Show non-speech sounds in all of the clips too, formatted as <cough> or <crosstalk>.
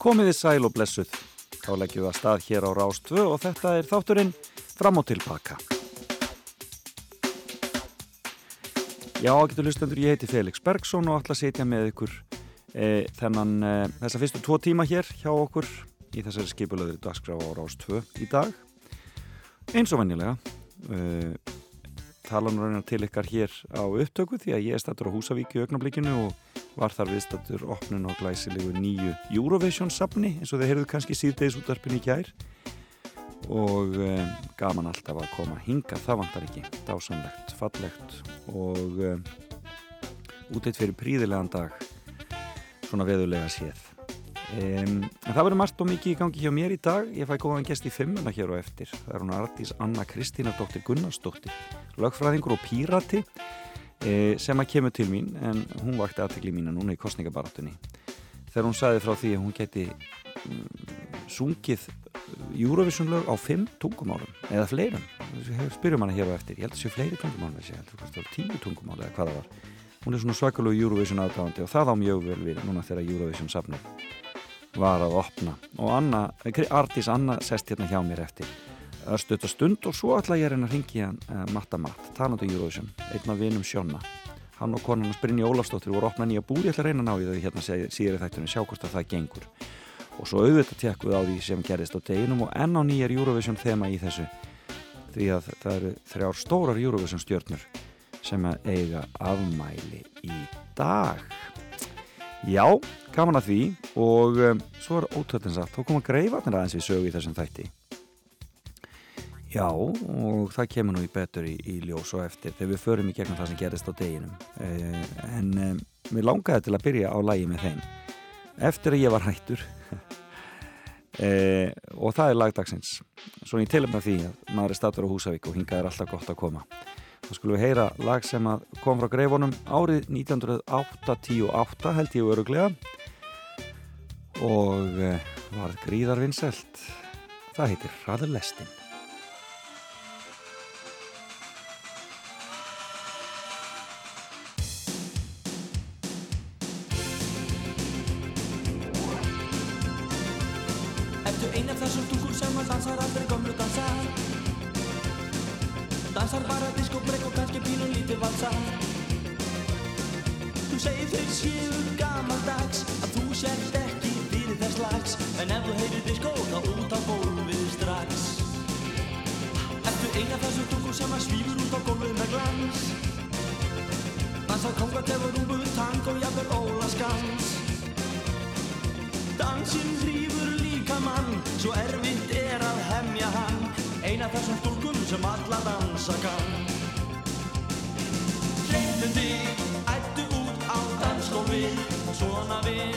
Komiði sæl og blessuð. Þá leggjum við að stað hér á Rás 2 og þetta er þátturinn fram og tilbaka. Já, getur hlustendur, ég heiti Felix Bergson og ætla að setja með ykkur e, þennan, e, þessa fyrstu tvo tíma hér hjá okkur í þessari skipulöður dagskrá á Rás 2 í dag. Eins og vennilega. E, tala nú reynar til ykkar hér á upptöku því að ég er stættur á Húsavík í augnablikinu og var þar viðstættur opnun og glæsilegu nýju Eurovision safni eins og þeir heyrðu kannski síðdeis útdarpin í kær og um, gaman alltaf að koma hinga, það vantar ekki. Dásanlegt, fallegt og um, úteitt fyrir príðilegan dag svona veðulega séð. Um, en það verður margt og mikið í gangi hjá mér í dag. Ég fæ góðan gest í fimmuna hér og eftir. Það er hún Artís Anna Kristína dóttir Gunnarsdóttir lögfræðingur og pírati sem að kemur til mín en hún vakti aðtegli mína núna í kostningabaratunni þegar hún sagði frá því að hún geti mm, sungið Eurovision lög á fimm tungumálum eða fleirum, spyrjum hana hér á eftir. Ég held að það sé fleiri tungumál ég held að það var tíu tungumál eða hvaða var. Hún er svona svakalug Eurovision aðdáðandi og það á mjög vel við núna þegar Eurovision safnum var að opna. Og Anna, Artís Anna sest hérna hjá mér eftir östuðt að stund og svo ætla ég að reyna að ringja uh, Matta Matt, talandu Eurovision einn af vinum Sjónna hann og konan Brynja Ólafsdóttir voru opnað nýja búri ég ætla að reyna að ná í þau hérna síður í þættunum sjá hvort að það gengur. Og svo auðvitað tekk við á því sem gerist á deginum og enn á nýjar Eurovision þema í þessu því að það eru þrjár stórar Eurovision stjórnur sem að eiga afmæli í dag. Já, gaman að því og um, svo er ótöðinsagt, þá koma greifarnir aðeins við sögu í þessum þætti Já, og það kemur nú í betur í, í ljós og eftir þegar við förum í gegnum það sem gerist á deginum. Eh, en um, við langaði til að byrja á lægi með þeim. Eftir að ég var hættur. <laughs> Eh, og það er lagdagsins svona í tilum af því að maður er statur á Húsavík og hingað er alltaf gott að koma. Þá skulum við heyra lag sem kom frá greifunum árið 1988 held ég öruglega og eh, var gríðarvinnselt það heitir Raður Lestin Svona við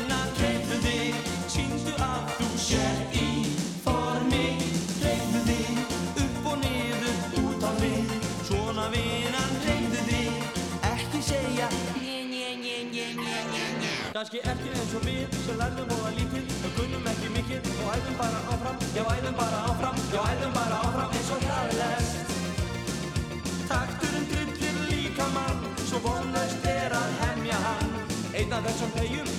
That's to pay you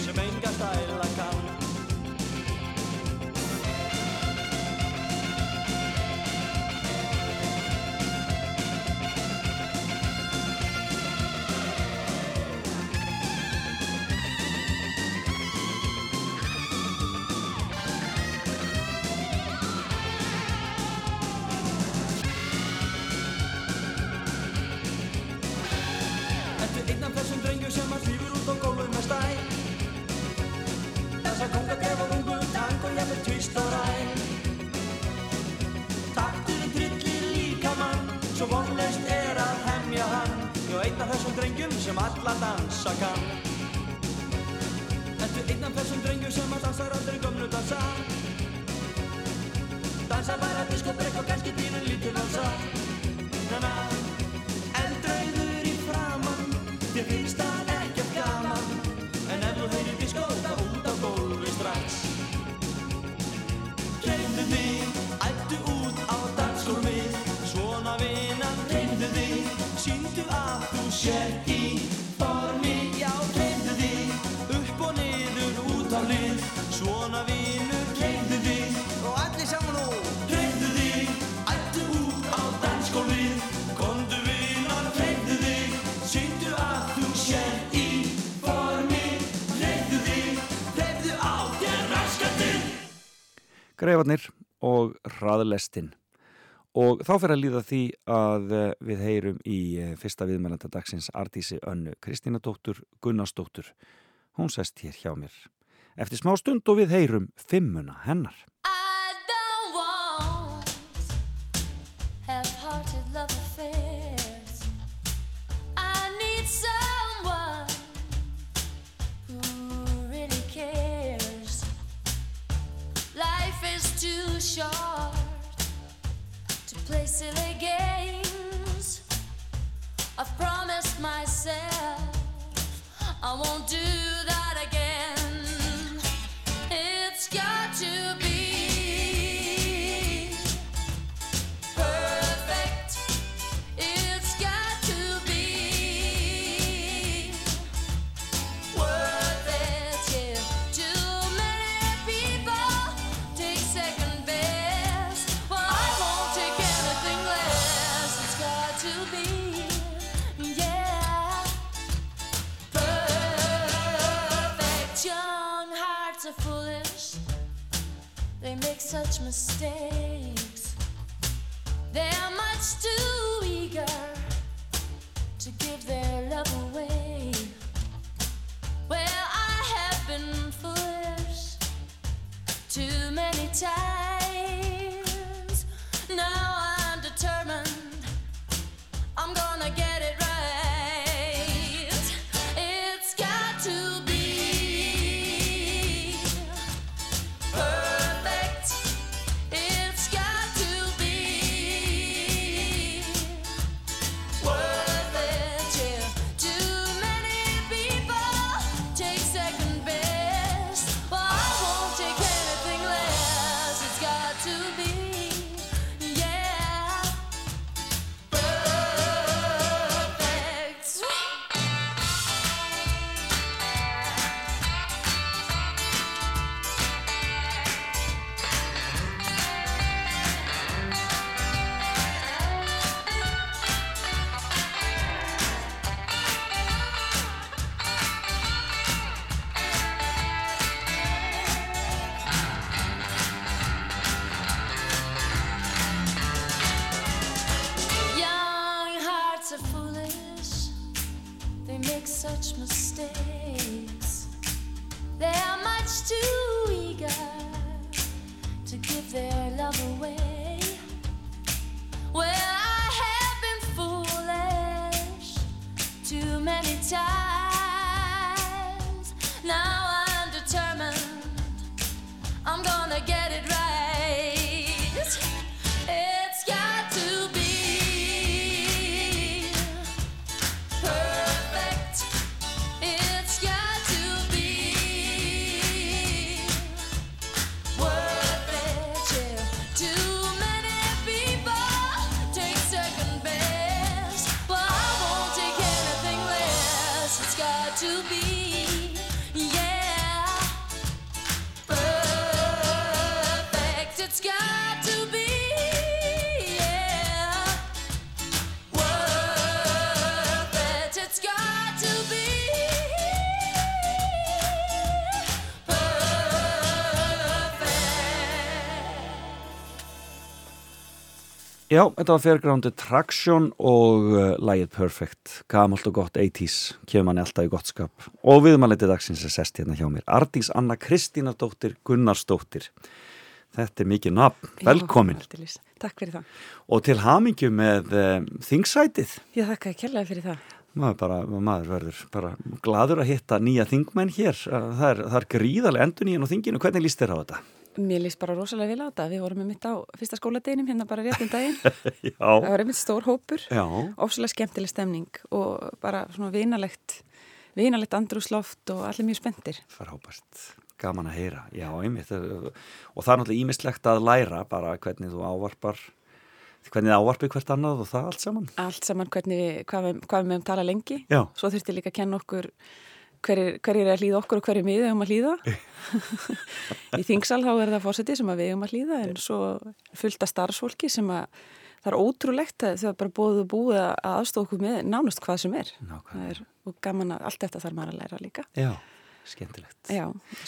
Greifarnir og Hraðlestin. Og þá fyrir að líða því að eh, við heyrum í eh, fyrsta viðmælanda dagsins Artísi Önnu Kristínadóttur Gunnarsdóttur. Hún sest hér hjá mér. Eftir smá stund og við heyrum fimmuna hennar. Short to play silly games. I've promised myself I won't do that again. It's got to be They make such mistakes. They're much too eager to give their love away. Well, I have been foolish too many times. Já, þetta var Fairgrounded Traction og uh, lægið Perfect, gamalt og gott 80s, kemur manni alltaf í gott skap. Og viðmæliti dagsins er sest hérna hjá mér. Ardís Anna Kristínardóttir Gunnarsdóttir. Þetta er mikið nafn, velkomin. Já. Takk fyrir það. og til hamingju með um, þingsætið. Ég þakka að kella fyrir það. maður, bara, maður verður bara gladur að hitta nýja þingmenn hér. Það er, það er gríðarlega endur nýjan á þinginu. Hvernig líst þér á þetta? Mér líst bara rosalega vel á þetta. Við vorum með mitt á fyrsta skóladeginum hérna bara rétt um daginn. <laughs> Já, Það var einmitt stór hópur, ofsalega skemmtileg stemning og bara svona vinalegt, vinalegt andrúsloft og allir mjög spenntir. frábært gaman að heyra, já, einmitt og það er náttúrulega ímislegt að læra bara hvernig þú ávarpar hvernig þið ávarpið hvert annað og það allt saman Allt saman hvernig við, hvað við, hvað við meðum tala lengi. Já, Svo þurfti líka að kenna okkur hverjir hver er að hlýða okkur og hverjir við eigum að hlýða. <laughs> Í þingsal þá er það fórseti sem við eigum að hlýða en svo fullt af starfsfólki sem að það er ótrúlegt að er bara og búið að aðstofa okkur með nánast hvað sem er. Það er og gaman að allt þetta þarf maður að læra líka. Já, skemmtilegt Já,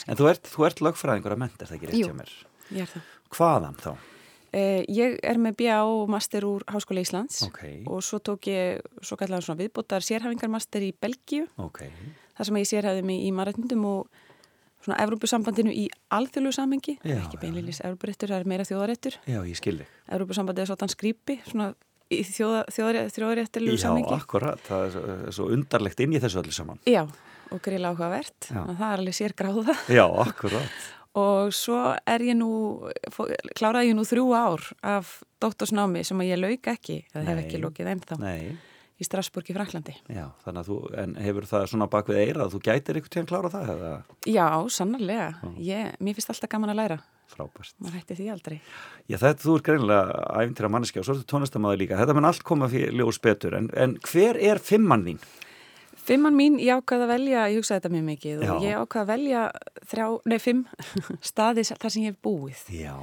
En þú ert, ert lögfræðingur að ment, er það ekki rétt Jú. hjá mér? ég er það. Hvaðan þá? Eh, ég er með BA og master úr Háskóla Íslands Ok, og svo tók ég svo kallar svona viðbútar sérhæfingarmaster í Belgíu ok, þar sem ég sérhæði mig í marathundum og svona Evrópusambandinu í alþjóðlu samhengi, Já, ekki beinlýnis Evrópuréttur, það er meira þjóðaréttur. já, ég skil þig. Evrópusambandið er svona skrýpi, svona í þjóða, þjóðarétt, þjóðaréttilegu Já, akkurat, það er svo, undarlegt inn í þessu öllu saman. Já, og grila áhugavert, það er alveg sér gráða. Já, akkurat. <laughs> Og svo er ég nú, kláraði ég nú þrjú ár af dóttorsnámi sem að ég lauk ekki, eða hef ekki lokið ennþá, Nei, í Strasburg í Fraklandi. já, þannig að þú, en hefur það svona bak við eira að þú gætir einhvern tíðan klára það eða Já, sannarlega. Ég, mér finnst alltaf gaman að læra. frábært? Maður hætti því aldrei. Já, þetta, þú er greinilega æfintýra manneskja og svo er þetta tónlistamæður líka. Þetta mun allt koma fyrir ljós betur, en, en hver er fimmann þín? Fimmann mín, ég ákvaði að velja, ég hugsaði þetta mjög mikið og Já. ég ákvaði að velja þrjá, nei, fimm <laughs> staði þar sem ég hef búið Já,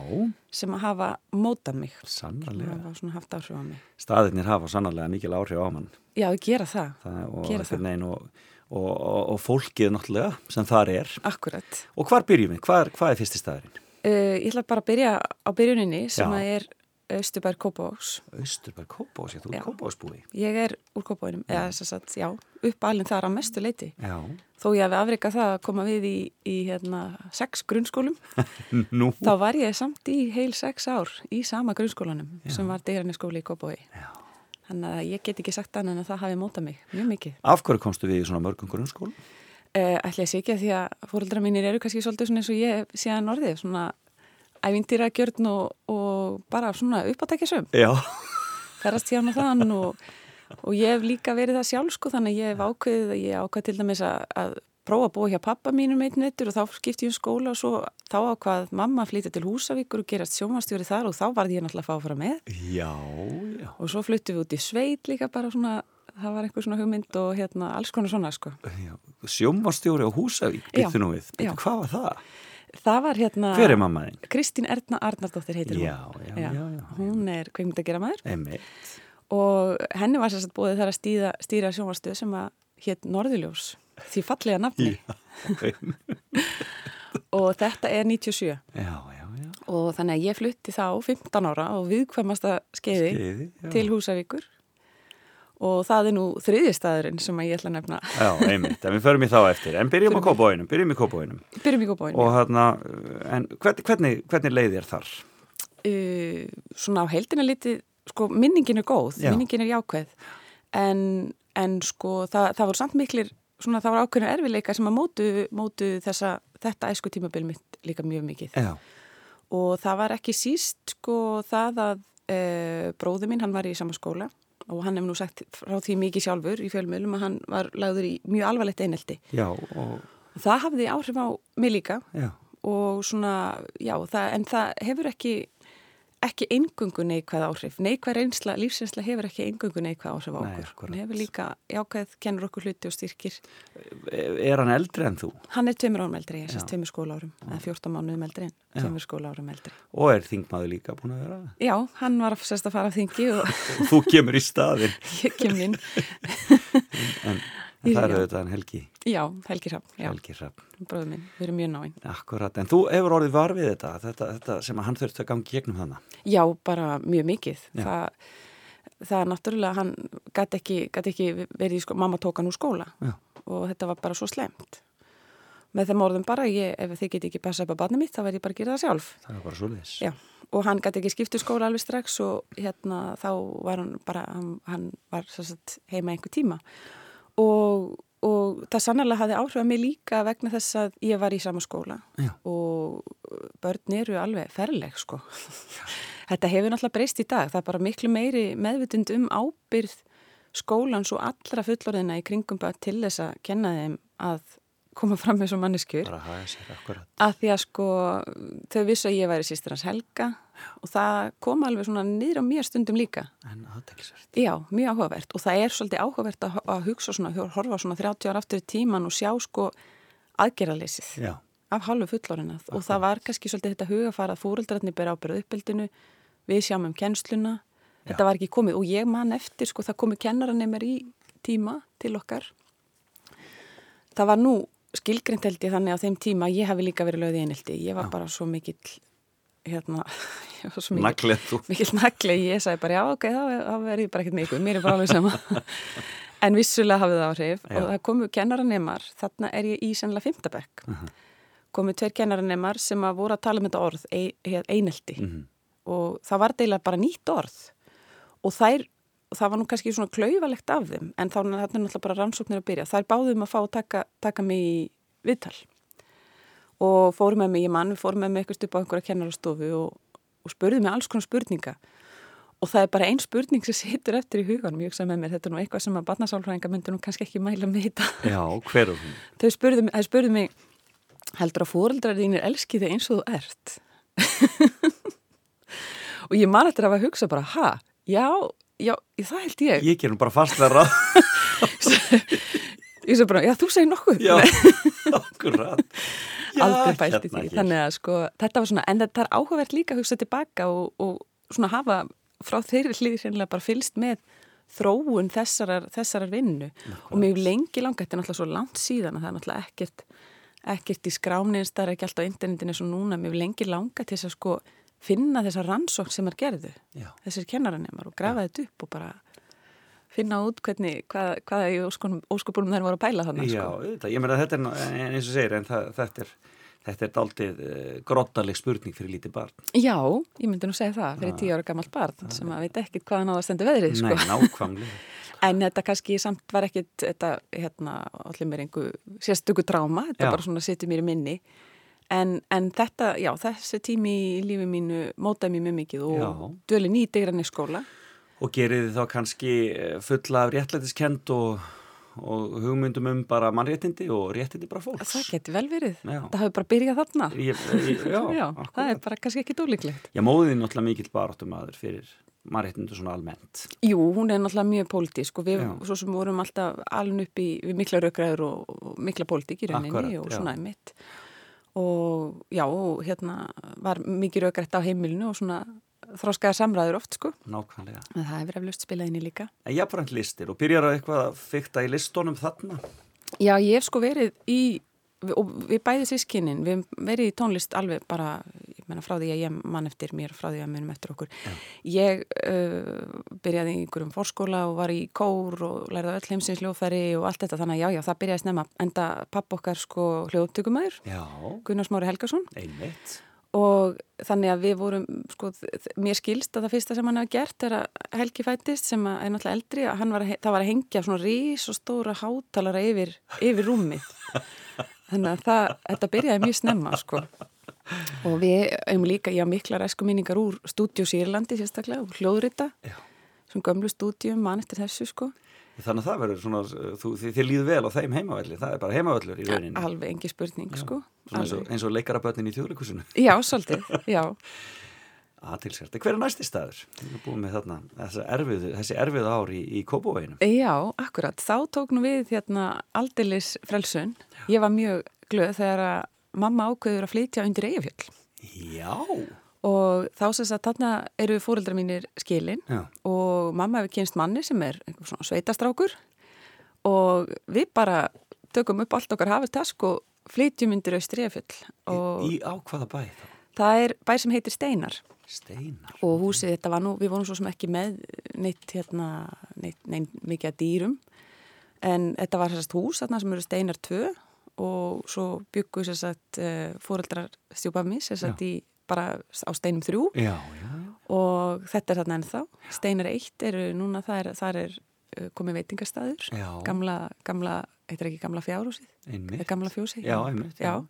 sem að hafa mótað mig. sannarlega. hafa svona haft áhrif á mig. Staðirnir hafa sannarlega mikil áhrif á mann. Já, ég gera það. Það, og, Gera það. veginn og, og, og, og fólkið náttúrulega sem þar er. Akkurat. Og hvar byrjum við? Hvað er, hvað er fyrsti staðurinn? Uh, ég ætla bara að byrja á byrjuninni sem Já. að er Östubær Kópavóks. Austurberg Kópás, ég þú Já. er Kópásbúi. Ég er úr Kópavóinum, eða þess að, já, uppalinn þar að mestu leiti. Já, Þó ég hafi afrikað það að koma við í, í hérna, sex grunnskólum, <laughs> nú. þá var ég samt í heil sex ár í sama grunnskólanum sem var deyrarni skóli í Kópavogi. Já. Þannig að ég get ekki sagt annað en að það hafi mótað mig mjög mikið. Af hverju komstu við í svona mörgum grunnskólum? Uh, ætli ég sé ekki að því að fóreldra mínir eru kannski svolítið svona eins og ég hef síðan orðið, svona ævindýra gjörn og, og bara svona uppátækjasum. Já. Ferrast hjá hana þann og, og ég hef líka verið það sjálf sko þannig að ég hef ákveðið, ég ákveð til dæmis að, að prófa að búa hjá pappa mínum einn veitur og þá skipti ég um skóla og svo þá ákvað mamma að flytja til Húsavíkur og gerast sjómanstjóri þar og þá varði ég náttúrulega að fá að fara með Já, já. og svo fluttum við út í sveit líka bara svona, það var einhver svona hugmynd og hérna alls konar svona sko. já. Sjómastjóri á Húsavík, Já. býttu nú við. Hvað var það? Það var hérna Hver er mamma þín? Kristín Erna Arnardóttir heitir hún. Já, já, já, já. Hún er kveimund að gera maður Einmitt. og henni var sérst búið þar að stýra, stýra sjónvarstöð sem að hétt Norðuljós því fallega nafni og þetta er 97 Já, já, já. og þannig að ég flutti þá 15 ára og viðkvæmasta skeiði já. til Húsavíkur og það er nú þriðjistæðurinn sem ég ætla að nefna Já, einmitt, en við förum í þá eftir. En byrjum á kópáinum, byrjum í kópáinum. byrjum í góðbóinu Og hérna, en hvern- hvernig, hvernig leið þér þar? uh, svona á heildina litið sko minningin er góð, Já. minningin er jákveð en, en sko það, það voru samt miklir svona það voru ákveðinu erfileika sem að mótu, mótu þessa, þetta æsku tímabil mitt líka mjög mikið Já, og það var ekki síst sko það að e, bróði minn, hann var í sama skóla og hann hefur nú sagt frá því mikið sjálfur í fjölmjölum að hann var lagður í mjög alvarlegt einelti. já, og, Það hafði áhrif á mig líka já, og svona, já, það, en það hefur ekki, ekki engungu neikvæð áhrif. Neikvæð reynsla, lífsreynsla hefur ekki engungu neikvæð áhrif á Nei, okkur. akkúrat. Hann hefur líka jákvæð, kennur okkur hluti og styrkir. er hann eldri en þú? Hann er tveimur árum eldri, ég Já. sérst tveimur skóla árum, eða 14 mánuðum eldri en tveimur skóla árum eldri. Og er þingmaður líka búin að vera? Já, hann var sérst að fara af þingi og <laughs> þú kemur í staðinn, ég kem inn. <laughs> en, en það er Já. auðvitað en Helgi, Já, Helgi Rapp, já, Helgi Rapp. bróður minn, við erum mjög náinn. Akkurat, en þú hefur orðið var við þetta, þetta, þetta sem að hann þurfti að gangi gegnum hana. Já, bara mjög mikið. Það, það er náttúrulega, hann gæti ekki, ekki verið í skóla, mamma tók hann úr skóla Já. og þetta var bara svo slemt. Með þeim orðum bara, ég, ef þið get ekki passað upp á barnið mitt, þá verð ég bara að gera það sjálf. Það er bara svo leiðis. Já, og hann gæti ekki skiptu skóla alveg strax og hérna þá var hann bara, hann, hann var heima einhver tíma. Og, og það sannlega hafði áhrif að mig líka vegna þess að ég var í sama skóla Já. og börn eru alveg ferleg sko. <laughs> Þetta hefur náttúrulega breyst í dag, það er bara miklu meiri meðvitund um ábyrð skólans og allra fullorðina í kringum bara til þess að kenna þeim að koma fram með svo manneskjur. Að því að sko þau vissu að ég væri sýstir hans Helga og það kom alveg svona niður á mér stundum líka. En aðteglisvert. Já, mjög áhugavert. Og það er svolítið áhugavert að, að hugsa svona, horfa svona 30 ára aftur í tíman og sjá sko aðgerraleysið Já, af hálfu fullorðinað og það var kannski svolítið þetta hugafara að fóreldrarnir bera ábyrðu uppbyldinu, við sjáum um kennsluna, þetta var ekki komið og ég man eftir sko það komið kennaranemar skilgrind held ég þannig á þeim tíma að ég hafi líka verið lögð í einelti, ég var Já. bara svo mikill hérna, <laughs> ég var svo mikið Naglið þú. mikill nagli, ég sagði bara já ok, þá, verði ég bara ekkert ykkur, mér er bara alveg sama. <laughs> En vissulega hafði það áhrif Já. og það komu kennaranemar, þarna er ég í sennilega fymtabekk komu tveir kennaranemar sem að voru að tala um þetta orð ein, einelti. Mhm. og það var deila bara nýtt orð. Og þær, og það var nú kannski svona klaufalegt af þeim, en þá er náttúrulega bara rannsóknir að byrja, þær báðum að fá að taka, taka mig í viðtal og fórum með mig, ég mann, við fórum með mig eitthvað upp á einhverja kennarastofu og, og spurði mig alls konar spurninga og það er bara ein spurning sem situr eftir í huganum, ég hugsa með mér, þetta er nú eitthvað sem að barnasálfræðinga myndi nú kannski ekki mæla með þetta. Já, hver er hún? Þau spurðu, spurðu mig, heldur að fóreldrar þínir elski þig eins og þú ert? <laughs> og ég man eftir að hafa hugsað bara, ha, já, já, það held ég. Ég gerum bara fastverra. <laughs> Ég svo bara, já, þú segir nokkuð. Já, <laughs> akkurat. Já, aldrei pælt í hérna því. hér. Þannig að sko, þetta var svona, en þetta er áhugavert líka að hugsa tilbaka og, og svona hafa frá þeirri hlýði sérlega bara fylst með þróun þessarar, þessarar vinnu og mér hefur lengi langa, þetta er náttúrulega svo langt síðan að það er náttúrulega ekkert, ekkert í skrámnins, það er ekki alltaf á internetinu svo núna, mér hefur lengi langa til þess að sko finna þessa rannsókn sem er gerðu, Já. þessir kennaranemar og grafa þetta upp og bara finna út hvernig, hvað, hvað í óskopunum þær voru að pæla þannig Já, sko. ég meina þetta er, en eins og segir, en það, þetta er, þetta er daldið uh, grottaleg spurning fyrir lítið barn. Já, ég myndi nú segja það fyrir tíu ára gammalt barn sem að veit ekkit hvaðan á það stendur veðrið sko. Nei, nákvæmlega. <laughs> en þetta kannski samt var ekkit þetta, hérna, allir mér einhver sérstöku tráma, þetta Já. bara svona situr mér í minni en, en þetta, já, þessi tími í lífi mínu mótaði mér mjög mikið og Já. döli nýtegrann í skóla Og gerið þið þá kannski eh, fulla af réttlætiskend og, og hugmyndum um bara mannréttindi og réttindi bara fólks. það geti vel verið, Já. það hafi bara byrjað þarna Ég, ég, já, <laughs> já, það er bara kannski ekki dólíklegt Já, móðin náttúrulega mikill baráttum aður fyrir mannréttindu svona almennt. Jú, hún er náttúrulega mjög pólitísk og við Já. svo sem vorum alltaf alveg upp í mikla raugræður og, og mikla pólitík í rauninni Akkurat, og já. svona einmitt og já, og hérna var mikið raugrætt á heimilinu og svona þróskaða samræður oft sko Nákvæmlega. en það hefur eflaust spilað inn í líka En jafnframt listir og byrjar að eitthvað að fykta í listónum þarna. Já, ég hef sko verið í og við bæði sískinin, við verið í tónlist alveg bara, ég menna frá því að ég mann eftir mér, frá því að munum eftir okkur. Ég uh, byrjaði í einhverjum fórskóla og var í kór og lærði öll heimsins hljóðfæri og allt þetta. Þannig að já, já, það byrjaði snemma enda papp okkar sko hljóðtökumæður. Já, Gunnar Smári Helgason. Einmitt. og þannig að við vorum sko, mér skilst að það fyrsta sem hann hafa gert er að Helgi fættist sem er náttúrulega eldri var að, það var að hengja svona rís og stóra hátalara yfir, yfir rúmið <laughs> þannig að það, þetta byrjaði mjög snemma sko og við hefum líka, já miklar æsku minningar úr stúdíu Sýrlandi sérstaklega og hljóðrita Já. svona gömlu stúdíum, mann eftir þessu sko Þannig að það verður svona, þú, þið, þið líður vel á þeim heimavelli, það er bara heimavellur í rauninni. alveg engi spurning sko Svona eins og, og leikarabötnin í þjóðleikusinu. já, svolítið, já <laughs> Aðtilsvært. Hver er næsti staður? Við erum búin með þarna, þessi erfiðu, þessi erfiðu ár í, í Kópavóginum. Já, akkurat. Þá tók nú við hérna aldeilis frelsun. Ég var mjög glöð þegar að mamma ákveður að flytja undir Eyjafjöll. Já. Og þá sem sagt þarna eru fóreldrar mínir skilin Já. og mamma hefur kynst manni sem er svona sveitastrákur og við bara tökum upp allt okkar hafurtask og flytjum undir Austri Eyjafjöll. Og Í, í á hvaða bæ þá? það er bær sem heitir Steinar. Steinar. og húsið þetta var nú, við vorum svo sem ekki með neitt hérna, neitt, neitt mikið að dýrum. En þetta var sérst hús þarna sem eru steinar tvö og svo byggu sérst uh, fóreldrar stjúpað mér sérst í bara á steinum þrjú. Já, já, já. og þetta er þarna ennþá. Steinar eitt eru núna, það er, það er uh, komið veitingastæður Já. gamla, gamla, heitir ekki gamla fjárhúsið? Gamla fjósið Já, einmitt, já.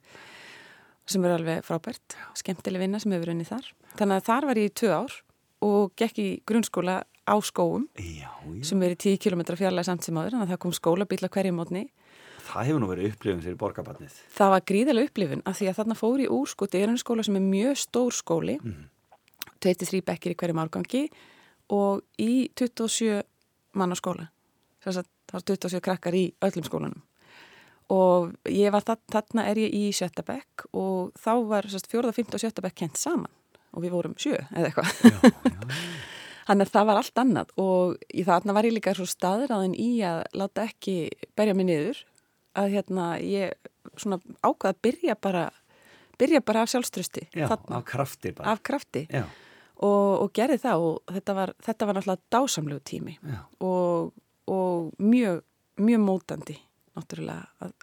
Sem er alveg frábært, skemmtileg vinna sem hefur unnið þar. Þannig að þar var ég í tvö ár og gekk í grunnskóla á skóum Já, já. sem er í 10 km fjarlæg samt sem áður, þannig að það kom skólabíl að hverju mótni. Það hefur nú verið upplifun fyrir borgarbarnið. Það var gríðarlega upplifun af því að þarna fór ég úr sko, þetta er skóla sem er mjög stór skóli, Mhm. 23 bekkir í hverjum árgangi og í 27 manna skóla. Þess að það var 27 krakkar í öllum skólanum. Og ég var þarna, þarna er ég í sjötta bekk og þá var fjórða, fymta og sjötta bekk kent saman. Og við vorum sjö eða eitthvað. <laughs> Þannig að það var allt annað. Og í þarna var ég líka svo staðræðin í að láta ekki berja mig niður. Að hérna ég svona ákvaða að byrja bara byrja bara af sjálfströsti Já, þarna, af krafti bara. af krafti. Já, og, og gerði það og þetta var, þetta var náttúrulega dásamlegu tími. Og, og mjög, mjög mótandi náttúrulega að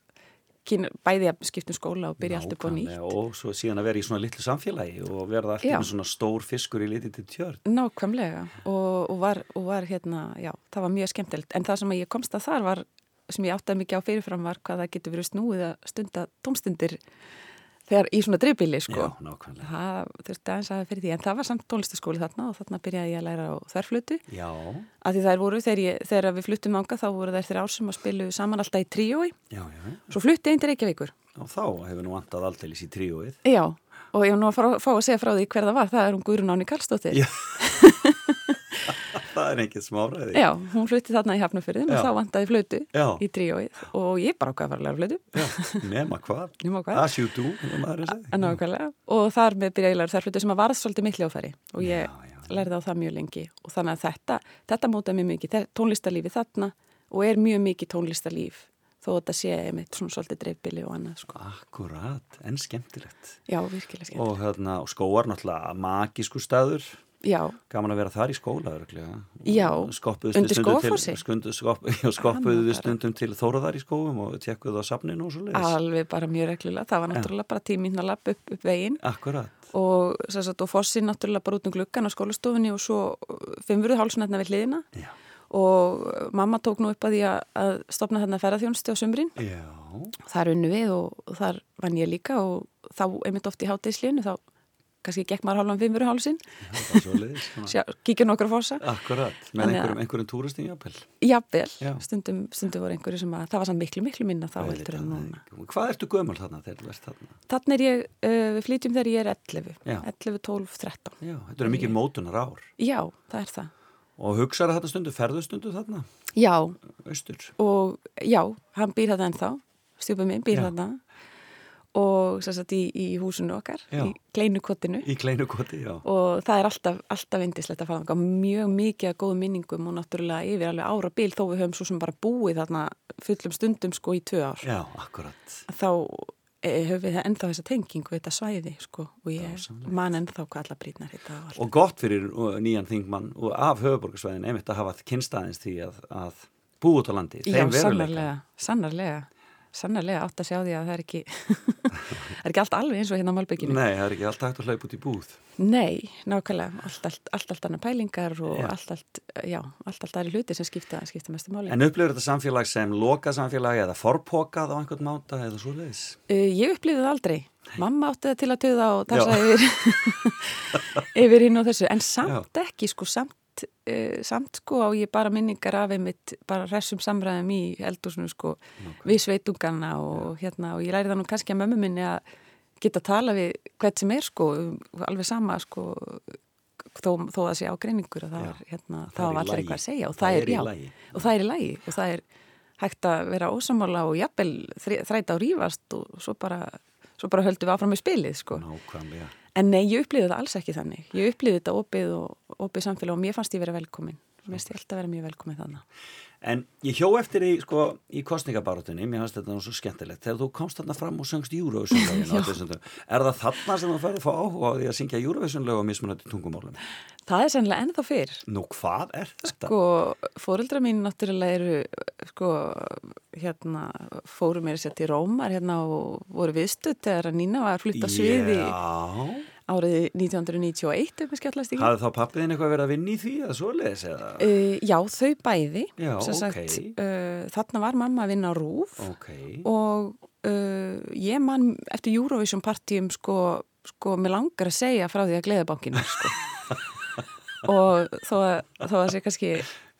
kynna, bæði að skiptum skóla og byrja allt upp á nýtt og svo síðan að vera í svona litlu samfélagi og verða allt Já. með svona stór fiskur í litið til tjörn. Nákvæmlega og, og, var, og var hérna, já, það var mjög skemmtilegt en það sem ég komst að þar var sem ég áttaði mikið á fyrirfram var hvað það getur verið snúið að stunda tómstundir þegar í svona dreifbíli sko. Já, nákvæmlega. Það þurfti aðeins að fyrir því en það var samt tónlistaskóli þarna og þarna byrjaði ég að læra á þverflutu Já, að því þær voru þegar, ég, þegar við fluttum ánga þá voru þær þrjár sem að spilu saman alltaf í tríói já, já. svo flutti einn til Reykjavíkur Og þá hefur nú vantað aldeilis í tríóið. Já, og ég var nú að fá, fá að segja frá því hver það var það er hún Guðrún Áni Karlsdóttir Já. <laughs> það er ekkert smáræði. Já, hún flutti þarna í Hafnafyrðin og þá vantaði flötu Já. í tríóið og ég bara ákveða að fara að læra flötu Já, nema hvað. <laughs> Nýma hvað As you do, hefur maður að segja. Nákvæmlega. og þar með byrja ég að læra þær flötu sem að varð svolítið miklu áfæri og ég Já, lærði á það mjög lengi og þannig að þetta, þetta mótaði mjög mikið tónlistarlífi þarna og er mjög mikið tónlistarlíf þó að þetta sé einmitt svona svolítið dreifbili og annað sko. Akkurat, en skemmtilegt. Já, virkilega skemmt. Og, hérna, og skóar náttúrulega magísku staður. Já, Gaman að vera þar í skóla, skoppuðu undir stundum til- Skógafossi? skundu- skopp, já, skoppuðu Gaman við að stundum til Þóraðar í skóum og tekkuðu á safninu og svo leiðis. alveg bara mjög reglulega. Það var náttúrulega bara tíminn að lappa upp, upp veginn Akkurat. og, og fossin náttúrulega bara út um gluggan á skólastofunni og svo fimmurðu hálsnætna við hliðina Já. og mamma tók nú upp að því að, stopna þarna ferðarþjónusti á sumrin. Já. Þar unnu við og, þar vann ég líka og þá einmitt oft í hátegisliðinu þá kannski gekk maður er svo leiðis. sjá, kíkja nokkur fossa. Akkurat, með einhverjum, einhverjum túristin jafnvel. Jafnvel, Já. stundum, stundum voru einhverju sem að það var samt miklu, miklu minna þá heldur en núna. Hvað ertu gömul þarna þegar þú ert þarna? Þannig er ég, uh, við flytjum þegar ég er 11, Já. 11, 12, 13. Já, þetta eru mikið mótunar ár. Já, það er það. Og hugsaðu þetta stundu, ferðu stundu þarna, Já, austur. og já, hann býr þetta ennþá, stjúpið minn býr Já. Og sagt í, í húsinu okkar, Já. í já. og það er alltaf, alltaf indislegt að fara mjög mikið að góðum minningum og náttúrulega yfir alveg ára bil þó við höfum svo sem bara búið þarna fullum stundum sko í tvö ár Já, akkurat. þá e, höfum við ennþá þessa tengingu þetta svæði sko og ég man ennþá hvað alla brýtnar þetta og allt. Og gott fyrir uh, nýjan þingmann og af höfuborgarsvæðin einmitt að hafa kynstaðins því að, að búið út á landi. Já, sannarlega, sannarlega sannarlega átt að sjá því að það er ekki <laughs> það er ekki allt alveg eins og hérna á Malbygginu Nei, það er ekki alltaf hægt að hlaupa út í búð. Nei, nákvæmlega, allt, allt, allt, allt annað pælingar og Já. allt, allt, já, allt, allt aðri hluti sem skipta, skipta mestu máli. En upplifir þetta samfélag sem loka samfélag eða forpokað á einhvern máta eða svo leiðis? Uh, ég upplifði það aldrei. Mamma átti það til að töða og tassa yfir, <laughs> yfir hinn og þessu, en samt ekki, sko, samt, uh, samt sko á ég bara minningar af einmitt, bara hressum samræðum í eldúsinu, sko, við sveitungana og hérna, og ég læri það nú kannski að mömmu minni að geta að tala við hvert sem er, sko, alveg sama, sko, þó, þó að sé ágreiningur og það Já. var, hérna, Það það er var allir eitthvað að segja og Það það, er í já, lagi. og það er í lagi og það er hægt að vera ósamála og jafnvel þræta og rífast og svo bara, svo bara höldum við áfram með spilið sko. Nákvæmlega. En nei, ég upplýði það alls ekki þannig. Ég upplýði þetta opið og opið samfélag og mér fannst ég vera velkomin. Mér finnst ég alltaf vera mjög velkomin þannig. En ég hjó eftir því, sko, í kostningabarátunni, mér fannst þetta nú svo skemmtilegt, þegar þú komst þarna fram og söngst Eurovision-lögin á <laughs> þessum dögum. Er það þarna sem þú færði að fá áhuga á því að syngja Eurovision-lög á mismunandi tungumálum? Það er sennilega ennþá fyrr. Nú, hvað er þetta? Sko, fóreldra mín náttúrulega eru, sko, hérna, fóru mér sér til Rómar hérna og voru viðstutt þegar að Nína var flutt á sviði Já, árið 1991 upp með skjallast ekki. hafði þá pappiðin eitthvað verið að vinna í því eða svoleiðis eða? Uh, já, þau bæði. Já, ok. uh, þarna var mamma að vinna á rúf Ok, og uh, ég man eftir Eurovision partíum sko, sko, mér langar að segja frá því að gleðabankinu sko. <laughs> og þó að, þó að sé kannski.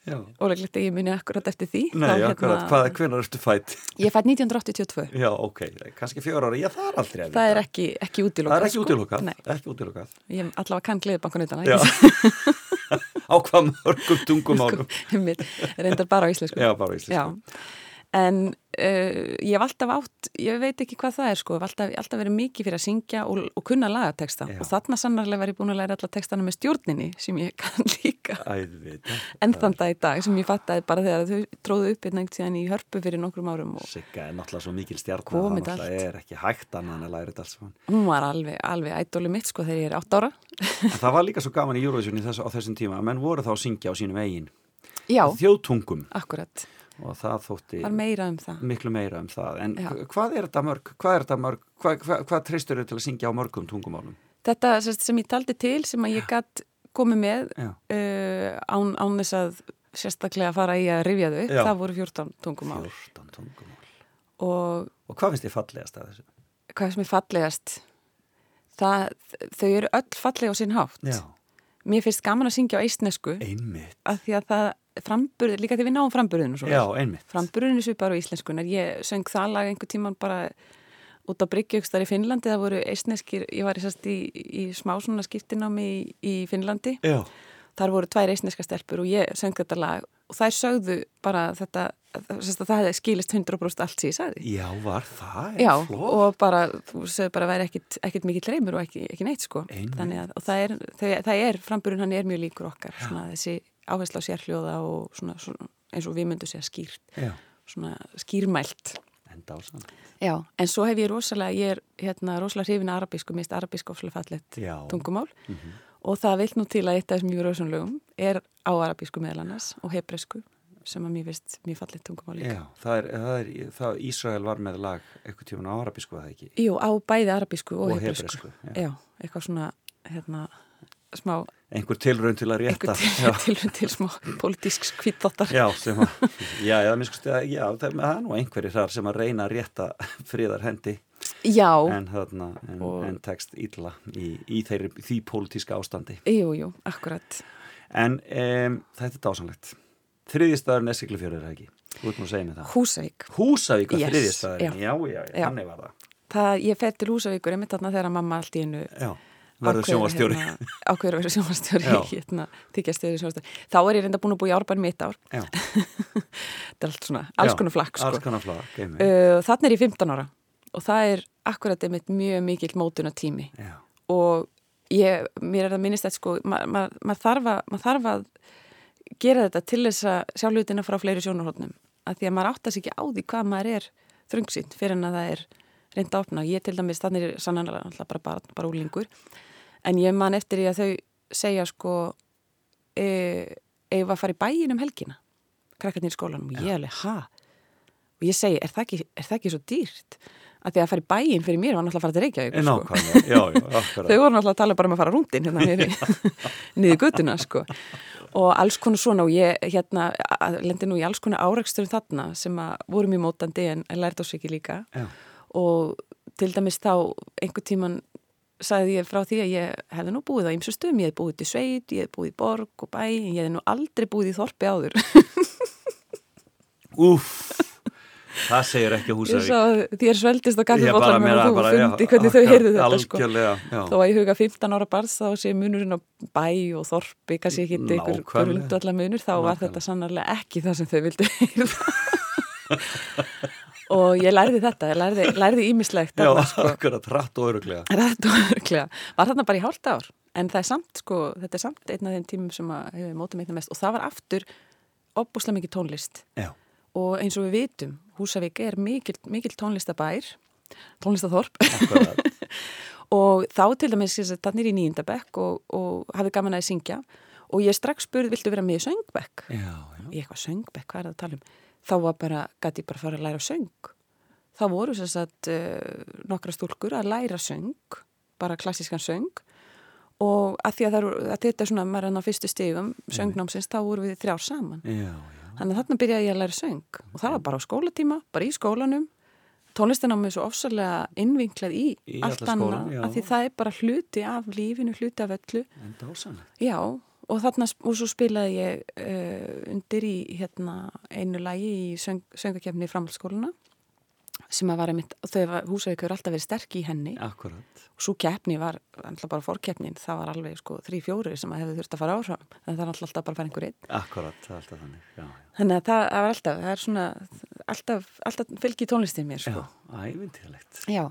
Óleglegt að ég muni akkurat eftir því. Nei, þá, hérna, akkurat, hvað, hvenar ertu fætt? Ég fætt 1982 Já, ok, kannski fjör ára, já, það er aldrei að Það er ekki, ekki útilokað Það er ekki útilokað, Nei, ekki útilokað. ég allavega kann gleðabankan utan að <laughs> Á hvað mörgum tungumálum? <laughs> Einmitt, reyndar bara á íslensku. Já, bara íslensku. En uh, ég hef alltaf átt, ég veit ekki hvað það er sko, ég hef alltaf, alltaf verið mikið fyrir að syngja og, og kunna lagateksta Já. og þarna sannarlega var ég búin að læra alla tekstana með stjórninni sem ég <laughs> kann líka. Enn þann dag í dag sem ég fattaði bara þegar þau tróðu upp einhvern tíðan í hörpu fyrir nokkrum árum og Sigga er náttúrulega svo mikil Komið það er ekki hægt annað en að læra þetta alls hún var alveg, alveg ædóli mitt sko þegar ég er átt ára. En það var líka svo gaman í Eurovision á þessum tíma að menn voru þá að syngja á sínum eigin Já, þjóðtungum. Akkurat, og það þótti meira um það. miklu meira um það. En Já. hvað er þetta mörg hvað mörg, hvað, hvað, hvað treystur þau til að syngja á mörgum tungumálum? Þetta sem ég taldi til sem að ég gætt komið með uh, án, án þess að sérstaklega fara í að rifja þau Já. það voru 14 tungumál. 14 tungumál. Og og hvað finnst þið fallegast að þessu? hvað sem er fallegast? Það, þau eru öll fallega á sinn hátt. Já, mér finnst gaman að syngja á eistnesku. Einmitt. Af því að það framburð, líka því við náum framburðinu Já, einmitt. Framburðinu svipar á íslenskunar ég söng það lag einhver tíman bara út á Bryggjökstar í Finnlandi. Það voru eistneskir, ég var sest, í, í smá svona skiptinámi í, í Finnlandi. Já, þar voru tvær eistneska stelpur og ég söng þetta lag og þær sögðu bara þetta það skilist 100% allt sem ég sagði. Já var það? Já, flott. og bara, þú segir bara að væri ekkit, ekkit mikið reymur og ekki, ekki neitt sko. Einmitt. þannig að, og það er, það, það er framburinn hann er mjög líkur okkar, svona þessi áherslu á sérhljóða og svona, svona eins og við myndum segja skýrt, Já, svona skýrmælt enda á sann Já, en svo hef ég rosalega, ég er hérna rosalega hrifin að arabísku, finnst arabísku ofslega fallett tungumál. Og það vil nú til að eitt af þessum júruvísunlögum er á arabísku meðal annars og hebresku sem að mér finnst mjög fallett tungumál líka. já það er, það er það, Ísrael var með lag eitthvað tíma á arabísku að það ekki? Jú, á bæði arabísku og, Og já. já. eitthvað svona, hérna, smá, einhver tilraun til að rétta. einhver já, <laughs> til, smá politísk kvítþáttar. já, sem að <laughs> já, já, mér skusti að, já, það það er nú einhverjir þar sem að reyna að rétta friðar hendi. Já, en, þarna, en, Og- en tekst illa í, í þeirri, því pólitíska ástandi. Jú, jú, akkurat. en um, þetta er dásanlegt þriðjistæðurinn er Siglufjörður er ekki? Húsavík. Húsavík og Yes, þriðjistæðurinn, já, já, já, Já. þannig var það. Það, ég fer til Húsavíkur einmitt þarna þegar mamma allt í já, verður sjónvastjóri hérna, ákveður að vera sjónvastjóri <laughs> hérna, þá er ég reynda búin að búa í árbæn mitt ár. <laughs> Þetta er allt svona, alls konar flakk sko. uh, þannig er ég 15 ára og það er akkurat einmitt mjög mikill mótuna tími já, og ég, mér er það minnist að sko, maður ma, ma þarf, að- maður þarf að gera þetta til þess að sjá hlutina frá fleiri sjónarhóttnum að því að maður áttast ekki á því hvað maður er þröngsýnt fyrir en að það er reynd að opna. Ég til dæmis, þannig er sannanlega bara, bara, bara úlingur en ég man eftir því að þau segja sko e, ef að fara í bæin um helgina? Krakkarnir í skólanum. Ég alveg, ha? Og ég segi, er það ekki, er það ekki svo dýrt? Að því að fara í bæin fyrir mér var náttúrulega að fara til Reykjavík sko. nákvæmlega, já, já, <laughs> akkurat. Þau voru náttúrulega að tala bara um að fara rúndin hérna niður, <laughs> niður guttuna sko. Og alls konar svona. Og ég hérna lendi nú í alls konar áreikstur þarna sem að voru mjög mótandi en lærið ás ekki líka. Já. og til dæmis þá einhver tíman sagði ég frá því að ég hefði nú búið á ymsu stöðum, ég hefði búið til sveit, ég hefði búið í borg og bæ, ég hefði nú aldrei búið í þorpi áður. <laughs> Úff, það segir ekki Húsavík sá þér sveldist á kaffibóttanum og þú bara, fundi já, hvernig þau akkurat, heyrðu þetta sko. Já Þó að ég huga 15 ára barns þá sé munurinn á bæ og þorpi, kannski ekki Nákvæmlega. grundvallar munur, þá var Nákvæmlega. þetta sannarlega ekki það sem þau vildu heyra. <laughs> og ég lærði þetta, ég lærði, ímislegt Já, sko. akkurat, hratt og öruglega Rætt og örglega. Var þarna bara í hálft ár, en það er samt, sko, þetta er samt einn af þeim tímum sem hefur mótum einna mest. Og það var aftur opbúslega mikið tónlist. Já, og eins og við vitum, Húsavík er mikil, mikil tónlistabær, tónlistathorp <laughs> og þá til dæmis þannig í nýjendabekk og, og hafði gaman að syngja. Og ég strax spurði, viltu vera með í söngbekk? Já, já, Ég eitthvað söngbekk, hvað er það að tala um? Þá var bara, gæti ég bara að fara að læra söng. Þá voru þess að uh, nokkra stúlkur að læra söng, bara klassískan söng. Og að því að, það, eru- að þetta er svona, maður er enn á fyrstu stigum, söngnámsins, þá voru við þrjár saman. já, já. Þannig að þarna byrjaði ég að læra söng. Og það var bara á skólatíma, bara í skólanum. Tónlistin á mig svo ofsalega innvinklað í, Í allt annað af því það er bara hluti af lífinu, hluti af öllu. En dásanlega já, og þarna og svo spilaði ég uh, undir í hérna einu lagi í söng, söngakefni í framhaldsskóluna sem að var einmitt, þau húsavík hefur alltaf verið sterk í henni Akkurat. og svo keppni var, alltaf bara fórkeppnin það var alveg sko þrý fjóri sem að hefur þurft að fara áfram en það er alltaf bara að fara einhver einn Akkurat, það er alltaf þannig. Já, já. þannig að það, það var alltaf, það er svona alltaf, alltaf fylgi tónlistin mér Já, sko ævintýrlegt. já,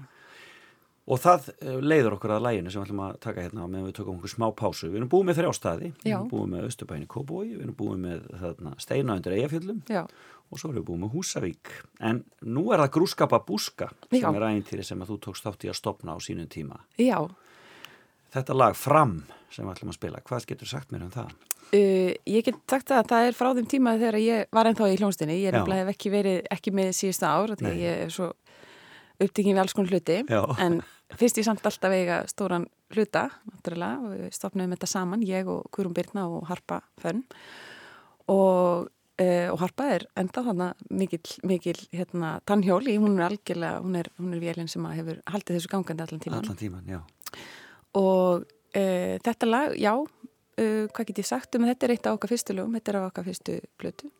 Og það eh, leiður okkur að læginu sem við ætlum að taka hérna meðan við tökum okkur smá pásu. Við erum búið með þrjá staði, við erum búið með Östubæni Kóbói, við erum búið með þarna, Steina undir Eyjafjöllum já, og svo erum við búið með Húsavík. En nú er það grúskapa búska sem Já. er ævintýri sem að þú tókst þátt í að stopna á sínum tíma. já Þetta lag Fram sem við ætlum að spila, hvað getur sagt mér um það? Uh, ég get sagt að það er frá þeim tíma þegar ég var ennþá í hljónstinni ég er nefnilega ekki verið ekki með síðustu ár því ég er svo upptíkin við alls konar hluti Já. en fyrst ég samt alltaf eiga stóran hluta náttúrulega við stopnum þetta saman ég og Guðrún Birna og Harpa Fönn. Og, uh, og Harpa er enda þarna mikil, mikil hérna, tannhjóli, hún er algjörlega hún er, hún er vélinn sem hefur haldið þessu gangandi allan tíman Allan tíman, já. og uh, þetta lag, já uh, hvað get ég sagt um þetta? Er eitt af okkar fyrstu lögum, þetta er af okkar fyrstu Og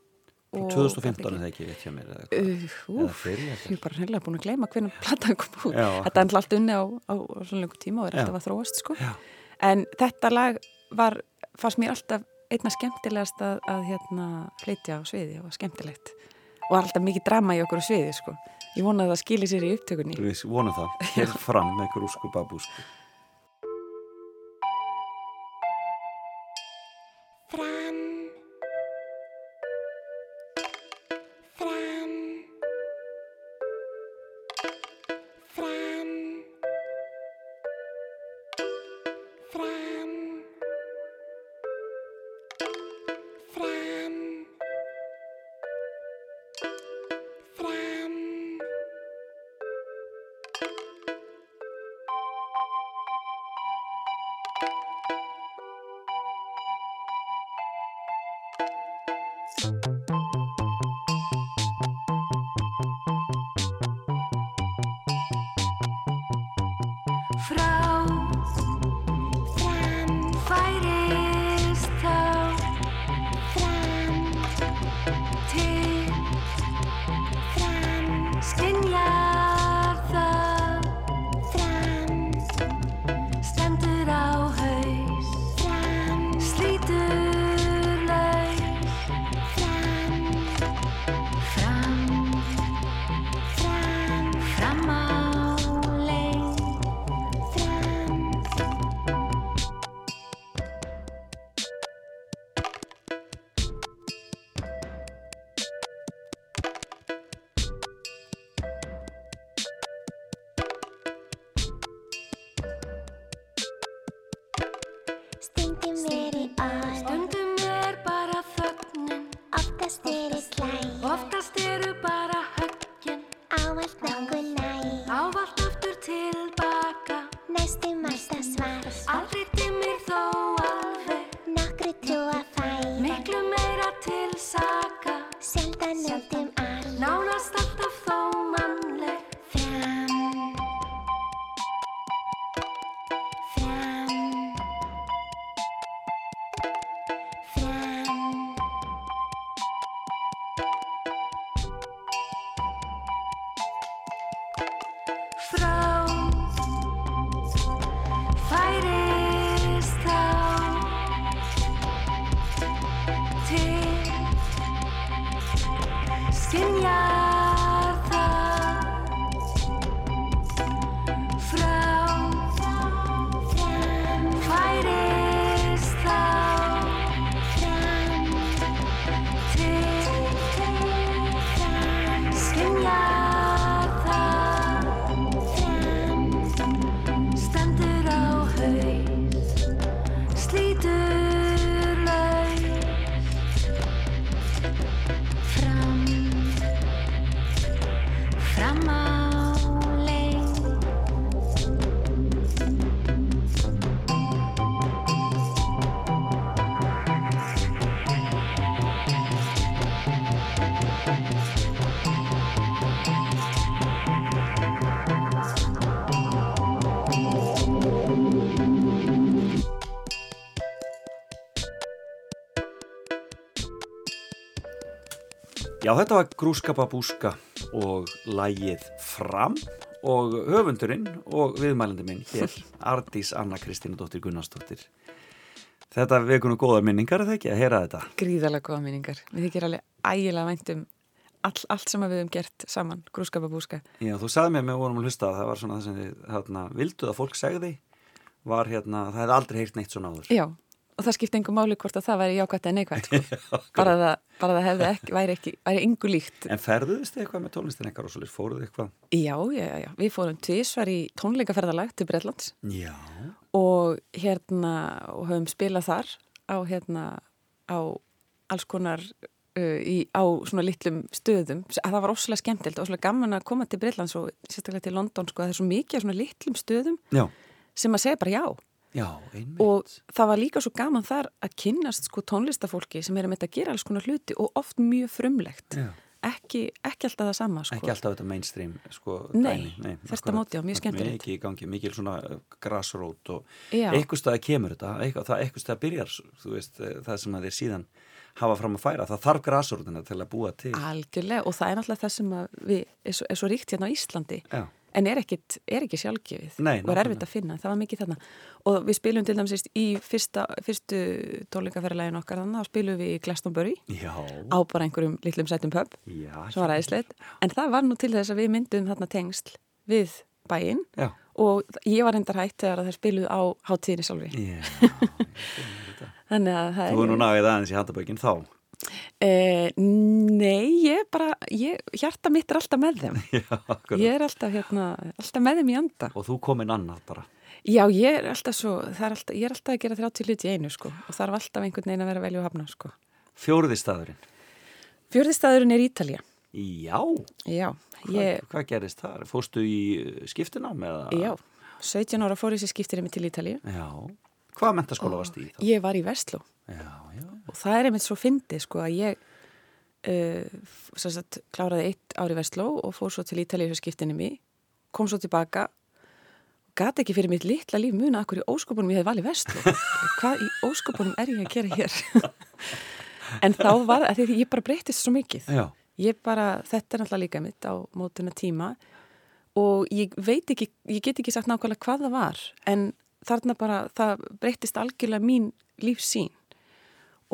2015 þetta er það ekki rétt hjá mér? Uh, úf, ég er bara hreinlega búin að gleyma hvernig platan kom út. Já, Þetta er ennlega allt unni á, á, svona lengur tíma og er alltaf að þróast sko. En þetta lag var, fannst mér alltaf einna skemmtilegast að, að hérna flytja á sviði og var skemmtilegt. Og alltaf mikið drama í okkur á sviði sko. Ég vona að það skili sér í upptökunni. Við vonum það. Hér fram með grúsku babúsku. Já, þetta var grúskapa búska og lægið Fram og höfundurinn og viðmælandi minn hér, <laughs> Ardís Anna Kristínu dóttir Gunnarsdóttir. Þetta vekur nú góðar minningar, er það ekki, að heyra þetta? Gríðarlega góða minningar. Við þykir alveg ægilega væntum all, allt sem við höfum gert saman, grúskapabúska. Já, þú sagði mér með vorum að hlusta að það var svona það sem þið, hérna, vilduð að fólk segði var hérna, það hefði aldrei heyrt neitt svona áður. Já, og það skipti engu máli hvort að það væri jákvæmt en neikvæmt, sko. <laughs> bara, það, bara það hefði ekki, væri ekki, væri engu líkt. En ferðuðist þið eitthvað með tónlistin og svolítið fóruð þið eitthvað? Já, já, já. Við fórum tvísvar í tónleikaferðalag til Breitlands Já. og hérna, og höfum spilað þar á hérna, á alls konar uh, í, á svona litlum stöðum að það var óslega skemmtilt og óslega gaman að koma til Breitlands og sérstaklega til London sko að það er svo mikið af svona litlum stöðum Já. sem að segja bara já Já, einmitt. og það var líka svo gaman þar að kynnast sko tónlistafólki sem er að að gera alls konar hluti og oft mjög frumlegt Já. ekki, ekki alltaf það sama sko. Ekki alltaf þetta mainstream sko, Nei, þvert á móti og mjög skemmtilegt. Mikið í gangi, mikið svona uh, grassrót eitthvað staði kemur þetta, eitthvað, það eitthvað staði byrjar, þú veist, eh, það sem þeir síðan hafa fram að færa. Það þarf grassrótina til að búa til. Algjörlega og það er náttúrulega það sem við er svo, er svo ríkt hérna á Íslandi Já. En er, ekkit, er ekki sjálfgefið? Nei, og er erfitt að finna, það var mikið þarna. Og við spilum til dæmis í fyrsta, fyrstu tónleikaferðalægin okkar þannig og spilum við í Glastonbury. Já. á bara einhverjum litlum sætum pub. Sem var æðislegt, en það var nú til þess að við myndum þarna tengsl við bæinn. Og ég var reyndar hætt þegar það spiluð á finn <laughs> þetta. þannig að það Þú er nú nagið aðeins í handabökin þá. Eh, nei, ég bara, ég, hjarta mitt er alltaf með þeim. <laughs> Já. Ég er alltaf, hérna, alltaf með þeim í anda. Og þú komin annað bara. Já, ég er alltaf svo, það er alltaf, ég er alltaf að gera 30 hluti í einu, sko. Og það er alltaf einhvern veginn að vera að velja og hafna, sko. Fjóruði staðurinn. Fjörðistæðurinn er Ítalía. Já. Já, Hvað, ég, hvað gerist þar? Fóstu í uh, skiptinám eða? já, 17 ára fór þessi skiptir einmitt til Ítalíu. Já. Hvaða mentaskóla varst í þá? Ég var í Vestló Já, já. og það er einmitt svo fyndið, sko, að ég uh, sagt, kláraði eitt ári Vestló og fór svo til Ítalíu fyrir skiptinni mig, kom svo tilbaka gati ekki fyrir mitt litla líf muna akkur í óskopunum ég hef valið Vestló <laughs> hvað í óskopunum er ég að gera hér? <laughs> En þá var að því ég bara breytist svo mikið. Bara, þetta er náttúrulega líka mitt á mótuna tíma og ég veit ekki, ég get ekki sagt nákvæmlega hvað það var en þarna bara, það breytist algjörlega mín lífsín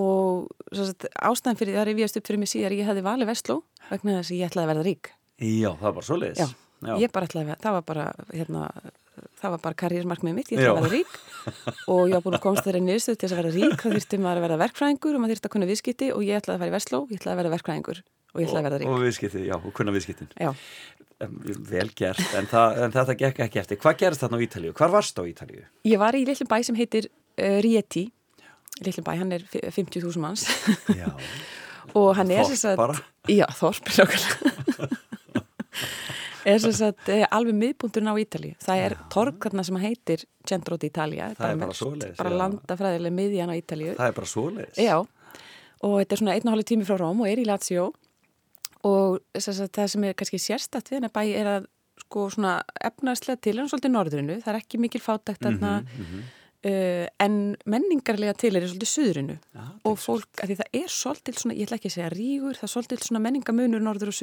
og svo sagt, ástæðan fyrir það yfirjast upp fyrir mig síðar ég hefði valið Vestló vegna þess að ég ætlaði að verða rík Já, það var svo leiðis. Já, ég bara ætlaði að, það var bara hérna, það var bara karriérsmarkmið mitt, ég ætlaði að verða rík <laughs> og ég var búin að komast þeirra niðurstöð til þess að verða rík þá þurfti maður að verða verkfræðingur og maður þurfti að kunna viðskipti og ég ætlaði að fara í Vestló, ég ætlaði að verða verkfræðingur og ég ætlaði að verða rík. Og viðskipti, já, og kunna viðskiptin. Vel gert, en, það, en þetta gekk ekki eftir. Hvað gerist þarna á Ítalíu? Hvar varst á Ítalíu? ég var í litlum bæ sem heitir uh, Rieti, litlum bæ, hann er fi- 50.000 manns. <laughs> Og hann er sagt- bara? Já, Þorp, <laughs> er sem sagt eh, alveg miðbúndurinn á Ítalíu. Það er torg þarna sem heitir Centro d'Italia Það er bara bara já. landafræðilega miðjan á Ítalíu. Það er bara svo leiðis. Já, og þetta er svona einn og hálf tími frá Róm og er í Lazio. Og sagt, það sem er kannski sérstætt við hennar bæ er að sko svona efnarslega til hann svolítið norðrinu, það er ekki mikil fátækt þarna uh, en menningarlega til er svolítið suðrinu. Já, og fólk, að því það er svolítið svona, ég ætla ekki að segja rígur, það er svolítið svona menningamunur norður og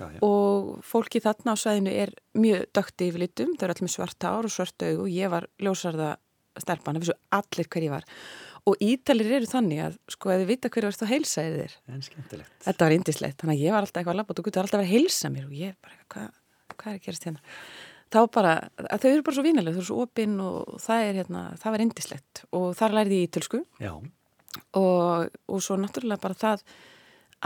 já, já. og fólki þarna á svæðinu er mjög dökti yfirlitum, þau eru allir með svart ár og svart augu og ég var ljósarða stelpan, það vissu allir hver ég var. Og Ítalir eru þannig að sko að þið vita hverju varst að heilsa þér. En skemmtilegt. þetta var indislegt, þannig að ég var alltaf eitthvað að labba og þú getur alltaf að vera að heilsa mér og ég bara, hvað, hvað þá bara, þau eru bara svo vinalega þau eru svo opinn og það er hérna það var indislegt og þar lærði ég ítölsku. Og, og svo náttúrulega bara það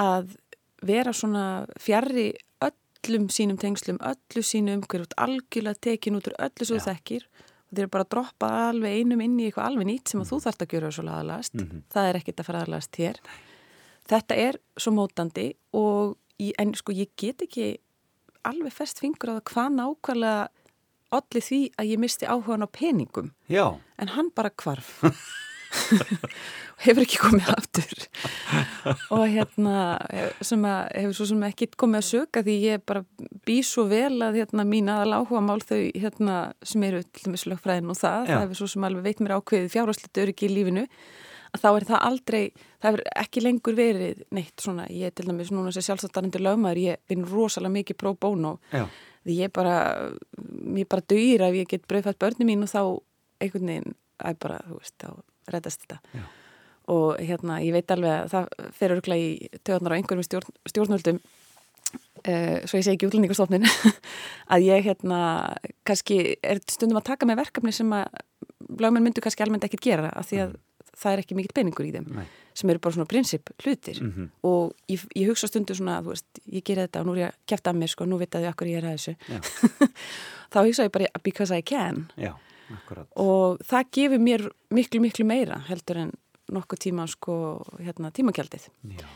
að vera svona fjarrri öllum sínum tengslum, öllu sínu umhverjum, algjörlega tekin út úr öllu svo þekkir. Og þeir eru bara að droppa alveg einum inn í eitthvað alveg nýtt sem að þú þarft að gera svo aðalast, það er ekkit að fara aðalast hér. Þetta er svo mótandi og í, en sko ég get ekki alveg fest fingur á það hvað nákvæmlega allir því að ég misti áhugan á peningum. Já, en hann bara hvarf. <laughs> Hefur ekki komið aftur. Og hérna sem að hefur svo sem ekki komið að söka því ég bara bý svo vel að hérna mín aðal áhuga mál þau hérna sem eru til dæmis lögfræðin og það, Já. það hefur svo sem alveg veit mér ákveðið fjárhásleitt öryggi í lífinu þá er það aldrei, það hefur ekki lengur verið neitt svona, ég er til dæmis núna sem sjálfstættarindur lögmaður, ég vinn rosalega mikið bono, Já, því ég bara mér bara dugir ef ég get brauðfætt börni mín og þá einhvern veginn að bara, þú veist, þá reddast þetta. Já. og hérna, ég veit alveg að það fer örgla í töðunar á einhverjum stjórn, stjórnvöldum uh, svo ég segi ekki útlendingastofnin <laughs> að ég hérna kannski er stundum að taka með verkefni sem að lögmenn myndu kannski almennt ekkert gera af því að það er ekki mikill peningur í þeim nei. sem eru bara svona prinsip hlutir. Mhm. og ég, ég hugsa stundu svona að þú veist, ég gera þetta og nú er ég að kæfta að mér sko, nú veit að ég er að þessu. <laughs> Þá hugsa ég bara because I can. Já, og það gefur mér miklu miklu meira heldur en nokkuð tíma sko hérna tímakjaldið Já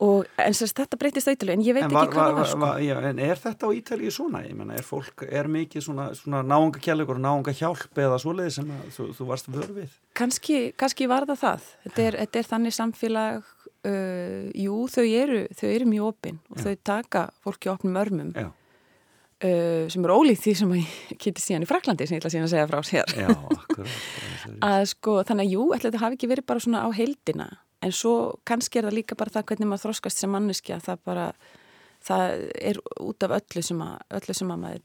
og en sérst þetta breytist eitthvað en ég veit En, ekki var, hvað var, var sko já, en er þetta á Ítalíu svona? Ég menna, er fólk, er mikið svona, svona náunga kjærleikur og náunga hjálp eða svoleiði sem að, þú, þú varst vör við? kannski, kannski var það það þetta er, þetta er þannig samfélag uh, jú, þau eru, þau eru mjög opinn og Já. þau taka fólki opnum örmum uh, sem er ólíkt því sem ég geti síðan í Fraklandi sem ég ætla síðan að segja frá sér já, akkurat <laughs> að sko, þannig að jú, ætla þetta hafi ekki verið bara svona á heildina en svo kannski er það líka bara það hvernig maður þroskast sem manneskja, það bara það er út af öllu sem að, öllu sem að maður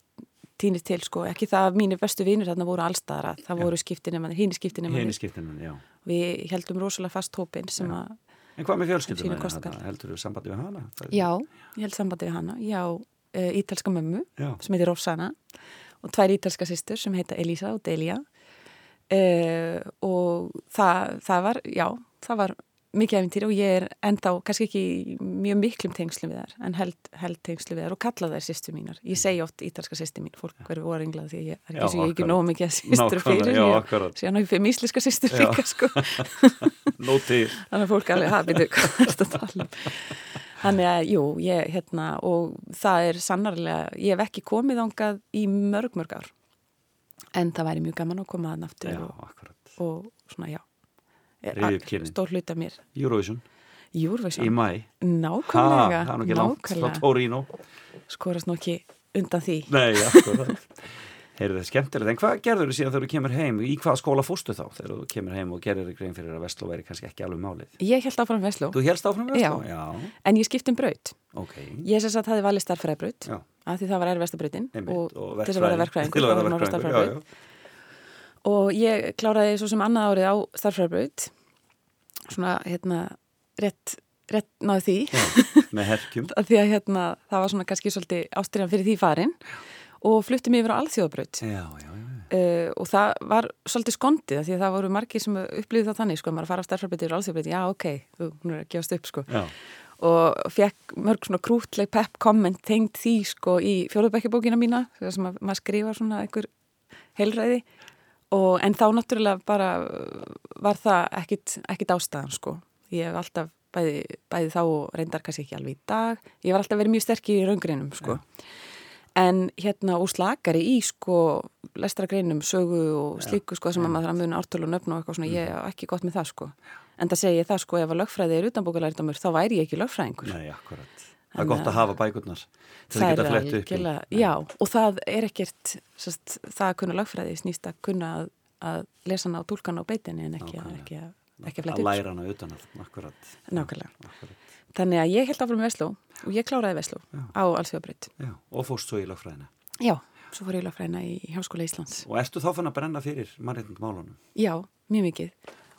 týnir til sko, ekki það að mínir bestu vinir þarna voru allstaðara, það voru skiptinni hínu skiptinni Hini skiptinu, já við heldum rosalega fast hópin sem Já. að, En hvað með kostakall. þarna? Heldur þú sambandi við hana? Það- já, ég held sambandi við hana já, uh, ítalska mömmu Já, sem heitir Rossana og tvær ítalska systur sem heita Elisa og Delia uh, og það, það var, já, það var mikið æfintýri og ég er enda kannski ekki mjög miklum tengslum við þær en held, held tengslum við þær og kalla þær sýstu mínar. Ég segi oft ítalska sýstu mín, fólk verður óringlað því að ég er ekki svo ekki nógu mikið að sýstur fyrir já, ég, síðan á ég fyrir mísliska sýstur líka sko. <laughs> <laughs> Þannig að fólk alveg hafi byrju hvað er þetta að tala um? Þannig að jú, ég hérna og það er sannarlega, ég hef ekki komið ángað í mörg mörg ár. En það væri mjög gaman að koma aftur Já, og, og svona já Stór hluta mér. Eurovision. Í Júrvæsson, mæ nákvæmlega það frá nákvæmlega, Torino. Skorast nú ekki undan því. Nei, akkurat <laughs> Heyrðu það skemmtilegt, en hvað gerður þú síðan þegar þú kemur heim? Í hvaða skóla fóstu þá þegar þú kemur heim og gerir þig grein fyrir að Vestló væri kannski ekki alveg málið? ég held áfram Vesló, Þú helst áfram Vestló? Já. Já, en ég skipt um braut. Ok. ég sem sagt hafi valið starffræðibraut Já, af því það var erfesta brautin einmitt. og, til að vera verkfræðingur að vera var maður á verkfræðingur, já, starffræðibraut. já. Og ég kláraði svo sem annað árið á starffræðbraut svona hérna rétt, rétt náðu því. Já, með herkjum. <laughs> að því að hérna það var svona kannski svolítið ástriðan fyrir því farin. Og fluttum yfir á alþjóðabraut. Já, já, já. uh, og það var svolítið skondið því að það voru margir sem upplýði það þannig sko, maður að fara á starffræðbraut yfir á alþjóðabraut, já ok þú, hún er að gefast upp sko. Já, og fekk mörg svona krútleg pepp komment tengd því sko í fjóðubækjabókina mína sem að maður skrifa svona einhver heilræði og en þá náttúrulega bara var það ekkit, ástæðan sko. Ég hef alltaf bæði, bæði þá og reyndar kannski ekki alveg í dag ég var alltaf verið mjög sterk í raungrinum sko. En hérna úr slakari í sko lestragreinum, sögu og slíku sko sem að maður þarf að muna ártölu og nöfn og eitthvað svona, ég hef ekki gott með það sko. En það segi ég það sko, ef að lögfræði er utanbókalærdamur þá væri ég ekki lögfræðingur. Nei, akkurat. Það er gott að hafa bækurnar til að geta flett upp. í. já, og það er ekkert sest, það að kunna lögfræði snýst að kunna að, að lesa hana og tólka hana á beitinni en ekki, að- Nákvæmlega. ekki, að- ekki að Að fletta upp læra hana utan að, akkurat. sko. nákvæmlega, akkurat. þannig að ég held áfram í Vesló og ég kláraði Vesló á Alþjóðabraut Já, og fórst svo í lögfræðina. já, svo fór ég lögfræðina í Háskóla Íslands Og ertu þá fann að brenna fyrir mannréttind málunum? já, mjög mikið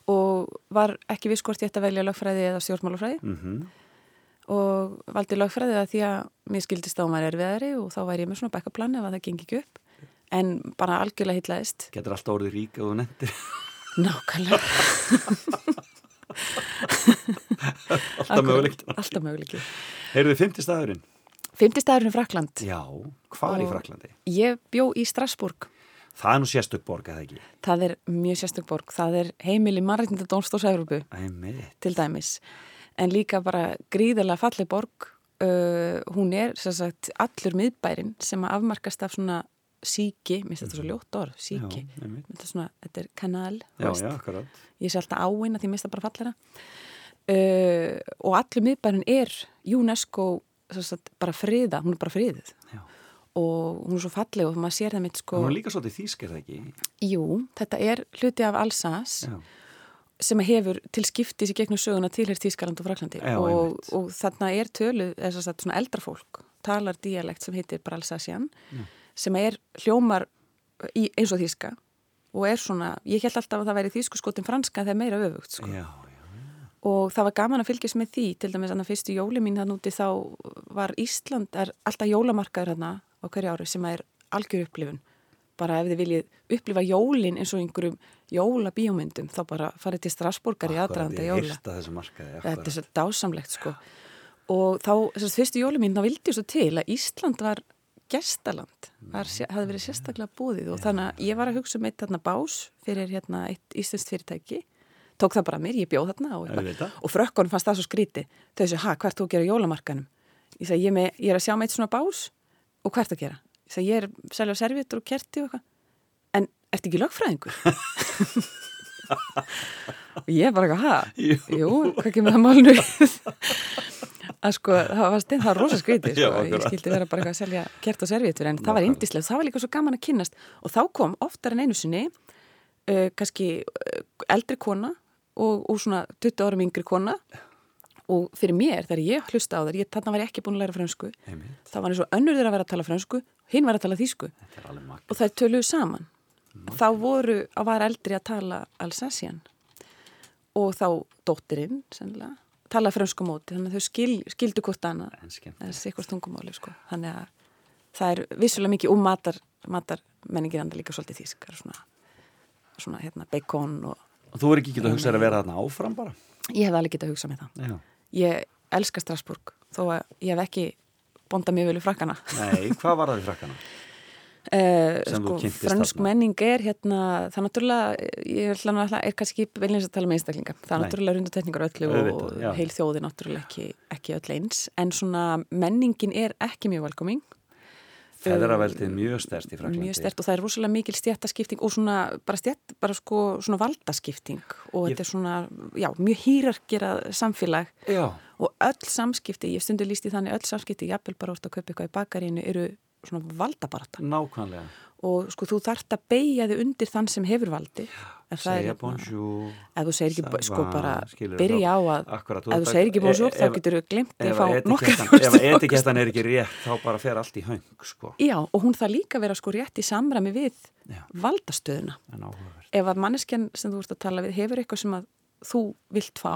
og var ekki viss hvort ég ætti að velja lögfræði eða stjórnmálafræði Mm og valdi lögfræði að því að mér skildist á maður erfiðari og þá væri ég með svona backuplan ef að það gengi ekki upp en bara algjörlega hitlaðist Getur alltaf orðið rík og nefndir. nákvæmlega alltaf mögulegt. alltaf mögulegt Heyrðu þið fymti staðurinn? Fymti staðurinn er Frakland Já, hvar í Og- Fraklandi? ég bjó í Strasburg Það er nú sérstök borg, eða ekki? það er mjög sérstök borg það er heimili mannreitinda Dónstórs Európu Æmi, til dæmis en líka bara gríðarlega falleg borg. Uh, hún er sagt allur miðbærin sem að afmarkast af svona síki, minnst þetta svo ljótt orð síki, já, þetta er svona, þetta er kanal Já, já, akkurat. ég sé alltaf áina því mista bara fallera uh, og allur miðbærin er UNESCO sagt, bara friða, hún er bara friðið og hún er svo falleg og maður sér það mitt sko. Hún er líka svolítið þýsk, er það ekki? jú, þetta er hluti af Alsace. Já, sem hefur til skiptis í gegnum söguna tilheyrt Þískaland og Fraklandi Já, og, og þarna er tölu, þess að svona eldra fólk talar dialekt sem heitir Bralsasian sem er hljómar í, eins og þíska og er svona, ég held alltaf að það væri þísku skotin franska en það er meira öfugt sko. Já, og það var gaman að fylgjast með því til dæmis að fyrstu jóli mín þann úti þá var Ísland, er alltaf jólamarkaður hérna á hverju ári sem er algjör upplifun bara ef þið viljið upplifa jólin eins og einhverjum jólabíómyndum þá bara farið til Strasburgar í aðdraðanda jóla. markaði þetta er svo dásamlegt sko. Og þá, þess að fyrstu jóli mín þá vildi ég svo til að Ísland var gestaland, var, hafði verið sérstaklega búðið og þannig að ég var að hugsa um eitt þarna bás fyrir hérna eitt íslenskt fyrirtæki. Tók það bara mér, ég bjóð þarna og, og frökkunum fannst það svo skríti þau þessu, ha, hvert þú á jólamarkanum ég sagði, ég, með, ég er að sjá með eitt svona bás og hvert að gera sagði, ég er selja servietur og kerti og eitthvað en ertu ekki lögfræðingur? og ég bara eitthvað, ha? Jú. Jú, hvað kemur það málnu við? að sko, það var stein, það var rosa skrítið Já, sko. ég skildi vera bara eitthvað að selja kert og servietur en það var indislegt, það var líka svo gaman að kynnast og þá kom oftar en einu sinni uh, kannski uh, eldri kona og, og svona 20 árum yngri kona og fyrir mér, þegar ég hlusta á þær ég, þarna var ég ekki búin að læra fransku það var eins og önnur þeirra að vera að tala fransku hinn var að tala makk. og þær töluðu saman. Þá voru að var eldri að tala Alsacian og þá dóttirinn sennilega, tala fransku móti þannig að þau skil, skildu hvort annað. Eða sikkert tungumáli sko. þannig að það er vissulega mikið um matar, matar menningir anda líka svolítið er svona, svona hérna, bacon og Og þú er ekki getað að hugsa að vera þarna áfram bara? ég hef alveg getað að hugsa með það. Já. Ég elska Strasburg þó að ég hef ekki bondað mjög vel í frakkana. Nei, hvað var það í frakkana? <laughs> Uh, sko, fransk menning er hérna, það náttúrulega, ég ætla nú alltaf, er kannski veilins að tala með einstaklinga, það er náttúrulega rundatekningar öllu Auðvitað, já. og heil þjóði náttúrulega ekki, ekki öll eins, en svona menningin er ekki mjög velkoming, Feðraveldið mjög stærst í Fraklandi. mjög stert og það er rosalega mikil stjættaskipting og svona, bara stjætt, bara sko, svona valdaskipting. Og Ég- þetta er svona, já, mjög hýrargerað samfélag. Já, og öll samskipti, ég stundu líst í þannig öll samskipti, jafnvel bara úr að kaupa eitthvað í bakarínu eru svona valdabarata nákvæmlega. og sko þú þarft að beigja þig undir þann sem hefur valdi Segja hérna- bonjour. ef þú segir ekki, sko bara byrja á að Akkúrat, ef þú segir að- ekki bonjour ef- þá getur þú glemt að fá að etikettan- ef að etikettan er ekki rétt þá bara fer allt í höng sko. Já, og hún það líka vera sko rétt í samræmi við Já. valdastöðuna ef að manneskjan sem þú ert að tala við hefur eitthvað sem að þú vilt fá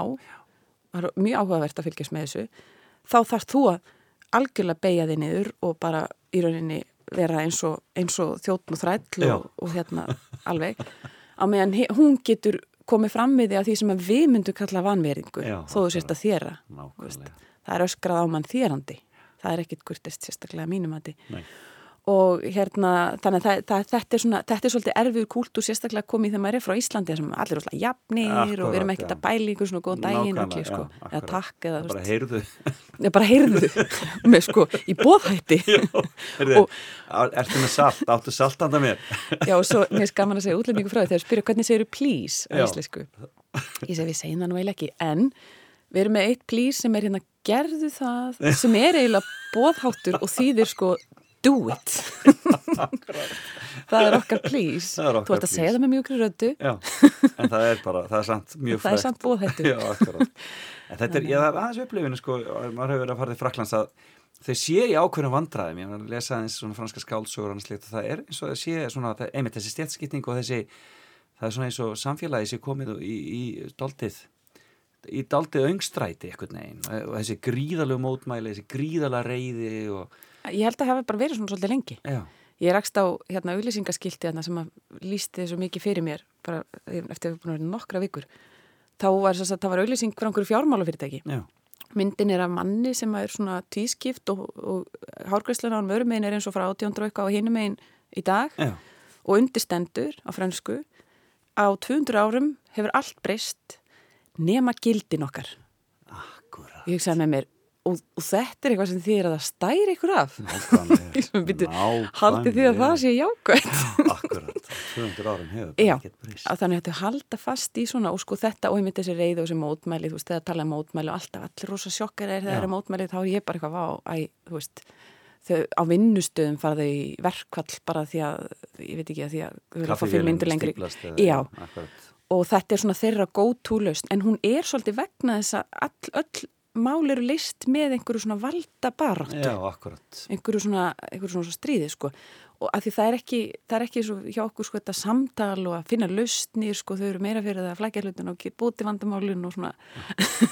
það er mjög áhugavert að fylgjast með þessu þá þarf þú að algjörlega beigja þig niður og bara í rauninni vera eins og, eins og þjóttn og þræll og, og hérna alveg. Á meðan hún getur komið fram við því að því sem að við myndum kalla vanveringu Já, þó þú sért að þéra það er öskrað á mann þérandi. Það er ekkit kurtist sérstaklega mínum að Nei. Og hérna þannig að það, þetta, er svona, þetta er svolítið erfið kultúr sérstaklega komið þegar maður er frá Íslandi sem allir er svona jafnir og við erum ekkert já. að bæla ykkur svona daginn Nákvæmlega, ok, sko, já, eða takk eða, bara heyrðu. Eða bara heyrðu. <laughs> Með sko í bóðhætti ertu með salt, áttu salt handa mér? <laughs> Já og svo mér er gaman að segja útlendingu frá því þegar spyrja hvernig segir please? á íslensku. Ég segi við segjum það nú eiginlega ekki en við erum með eitt please sem er hérna gerðu það <laughs> sem er eiginlega bóðháttur og þýðir sko do it. Það er okkar please. Er okkar þú ert að segja please. það með röddu. Já, en það er bara, það er samt mjög það er samt. En þetta er, ég er aðeins upplifinu, sko, maður hefur verið að fara til Fraklands að þau sé í ákveðnum vandræðum, ég var að lesa aðeins svona franska skáldsögur og slíkt og það er eins og það sé svona, það, einmitt þessi stjætskipning og þessi, það er svona eins og samfélagi sé komið í, í daldið, í daldið öngstræti eitthvað neginn og þessi gríðalegu mótmæli, þessi gríðalega reyði og, ég held að það hefur bara verið svona svolítið lengi. Já, ég rakst á hérna auðlýsingaskilti hérna, sem að lísti þessu mikið fyrir mér bara eftir að við búin að vera nokkra vikur. Þá var að það var auðlýsing frá einhverju fjármálafyrirtæki. Já, myndin er af manni sem er svona tvískipt og, og hárgræslan á hann vörum megin er eins og frá 18 og eitthvað á hinum megin í dag. Já, og undirstendur á fransku á 200 árum hefur allt breyst nema gildin okkar. Akkurat. ég hugsaði með mér og, og þetta er eitthvað sem þið er <laughs> að það stæri ykkur af. Ég haldið því að það sé jákvæmt Akkurat, 200 árum hefur Já, að þannig að þetta halda fast í svona og sko þetta og einmitt þessi reyði og þessi mótmæli þú veist, þegar tala um mótmæli og alltaf allir rosa sjokkar er er mótmæli þá er ég bara eitthvað á, æ, þú veist þau á vinnustöðum fara þau í verkvall bara því að, ég veit ekki að því að þau vilja fá fyrir myndur lengri. Já. akkurat. og þetta er svona þeirra góð-túlaust en hún er svolítið vegna þess að all, öll mál eru list með einhverju svona valda baráttu Já, akkurat. einhverju svona, einhverju svona stríði sko. Og að því það er ekki, það er ekki svo hjá okkur sko þetta samtal og að finna lausnir sko þau eru meira fyrir það að flækja hlutin og búti vandamálun og svona.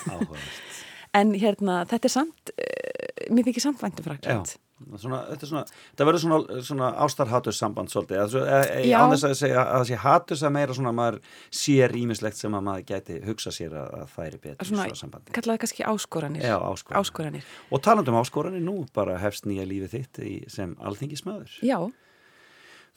Áhugavert. <laughs> en hérna þetta er samt uh, mér þykir samt væntum frækland Svona, þetta, er svona, þetta verður svona, svona ástarhatus samband svolítið, að, að, segja að það sé hatus að meira svona að maður sér ímislegt sem að maður gæti hugsa sér að, að færi betur Svona- sambandi. kallaði kannski áskoranir Já, áskoranir. áskoranir. Og talandum áskoranir nú, bara hefst nýja lífið þitt í, sem alþingismæður. Já,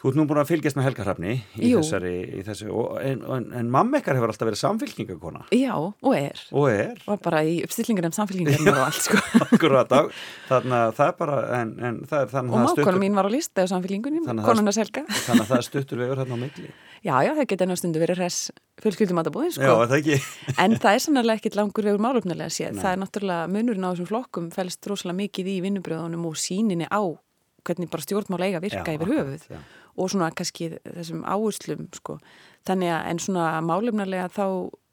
Þú ert nú búin að fylgjast með Helga Hrafni í Jú. þessari, í þessu, og, en, en, en mamma ykkar hefur alltaf verið samfylkingakona já og er og er, og bara í uppstillingar um samfélgingar og allt sko <laughs> akkurat á, þannig að það er bara, en, en það er þannig og að það stuttur, mín var á lista á samfélgingunni Þannig að það- konuna selga þannig að það stuttur vegur hérna á milli. <laughs> Já, já, það geta stundu verið hress fjölskyldum að það búið Já, sko er það ekki. <laughs> En það er sannlega ekkit langur vegur málöfnilega séð. Nei. Það er náttúrulega munurinn á þessum flokkum fælst rosalega mikið í vinnubröðunum og síninni á hvernig bara stjórnmál eiga virka Já, yfir höfuð já. Og svona kannski þessum áherslum sko. Þannig að en svona málöfnilega þá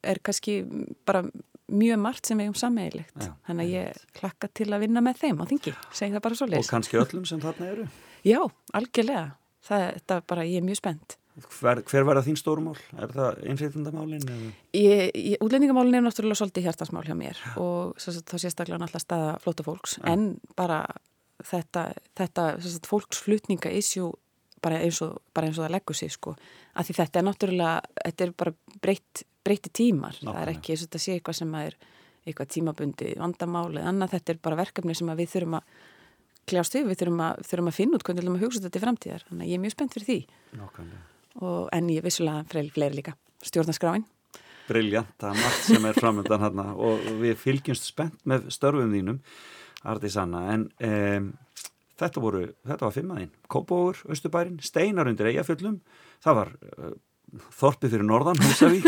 er kannski bara mjög margt sem við um sammeðilegt. Já, Þannig að ég hlakka til að vinna með þeim á þingi, segi það bara svo Og leys. kannski öllum sem þarna eru. Já, algjörlega. Það, þetta bara, ég er mjög spennt. Hver, hver verða þín stórumál? Er það ég, útlendingamálin er náttúrulega svolítið hjartansmál hjá mér og svo, þá sérstaklega náttúrulega staða flóta fólks en bara þetta, þetta fólksflutninga issue bara eins, og, bara eins og það leggur sig sko. Að því þetta er náttúrulega, þetta er bara breytt, breytti tímar, það er Nákvæmlega. ekki eins og þetta sé eitthvað sem er eitthvað tímabundi vandamál eða annað, þetta er bara verkefni sem við þurfum að kljást við, við þurfum að, þurfum að finna út hvernig við ætlum að hugsa þetta til framtíðar, þannig að ég er mjög spennt fyrir því. Nákvæmlega. og, en ég vissulega fleiri, fleiri líka, stjórnarskráin. Briljant, það er margt sem er framöndan hérna og við fylgjumst spennt með störfum þínum, Ardi Sanna, en um, þetta, voru, þetta var fimmaðinn, Kópóður, Östubærin, Steinar undir Eyjafjöllum, það var uh, Þorpið fyrir Norðan, Húsavík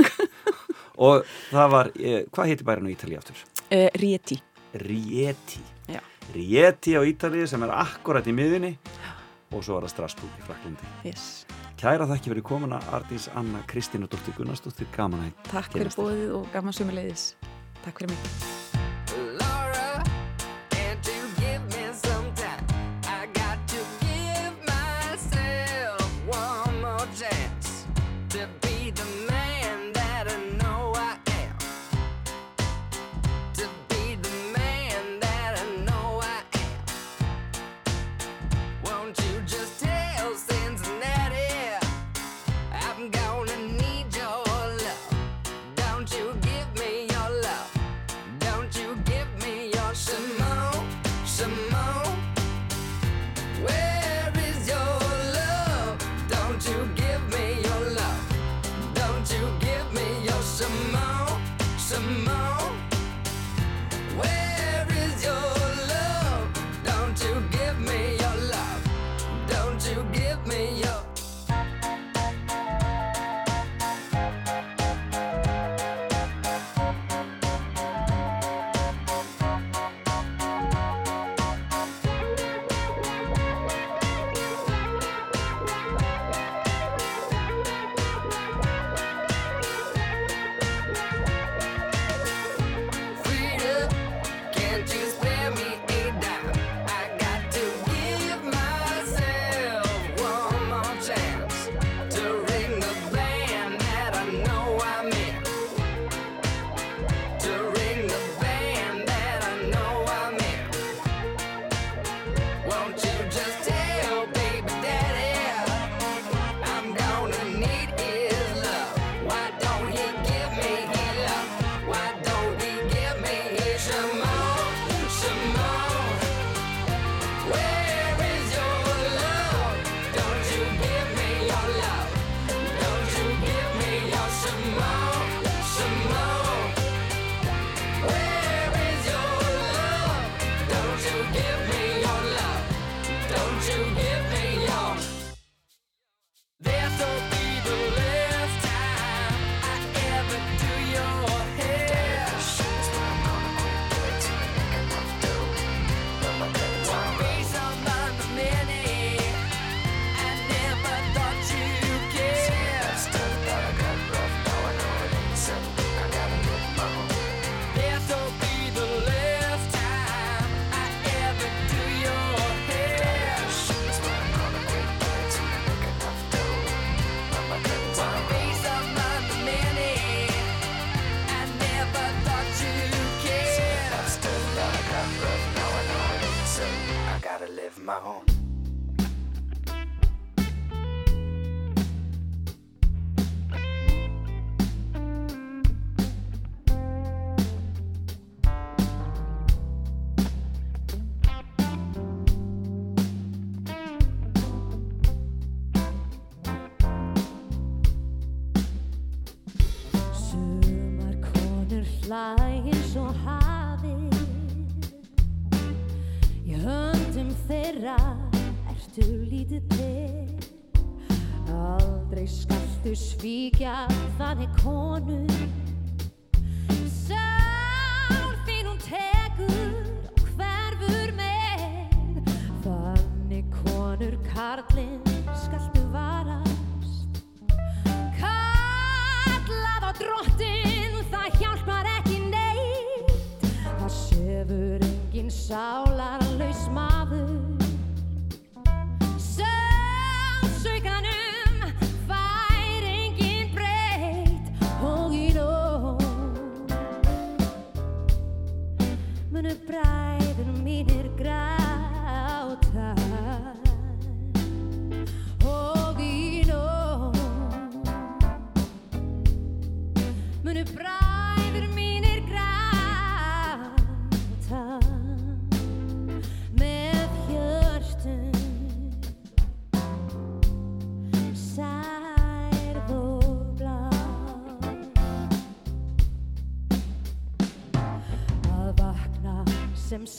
<laughs> og það var, uh, hvað heiti bærin á Ítalíu aftur? uh, Rieti Rieti. Já. Rieti á Ítalíu sem er akkurat í miðunni og svo er það Strasbourg í Fraklandi. yes. Kæra þakki fyrir komuna Ardís Anna Kristína Dóttir Gunnarsdóttir, gaman að Takk fyrir bóðið og gaman sumuleiðis. Takk fyrir mig.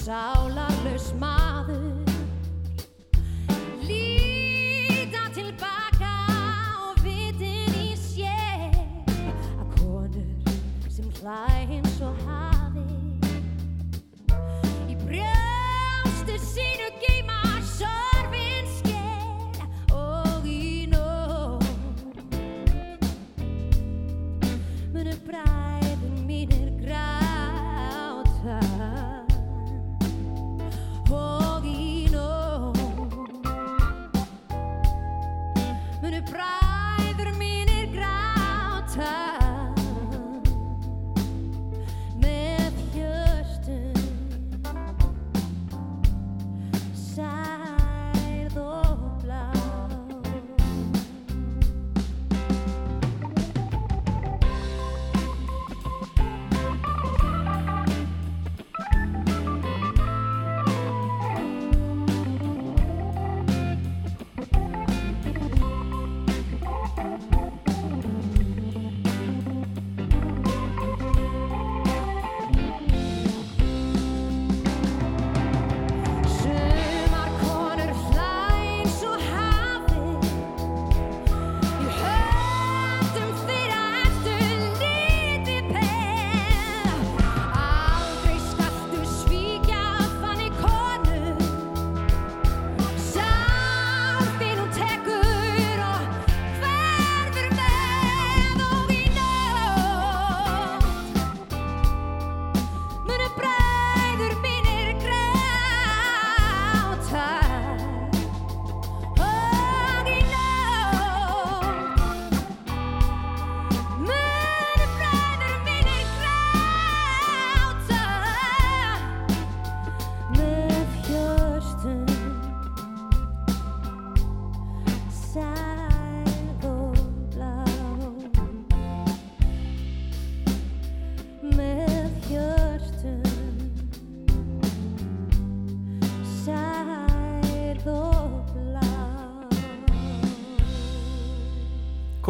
Sem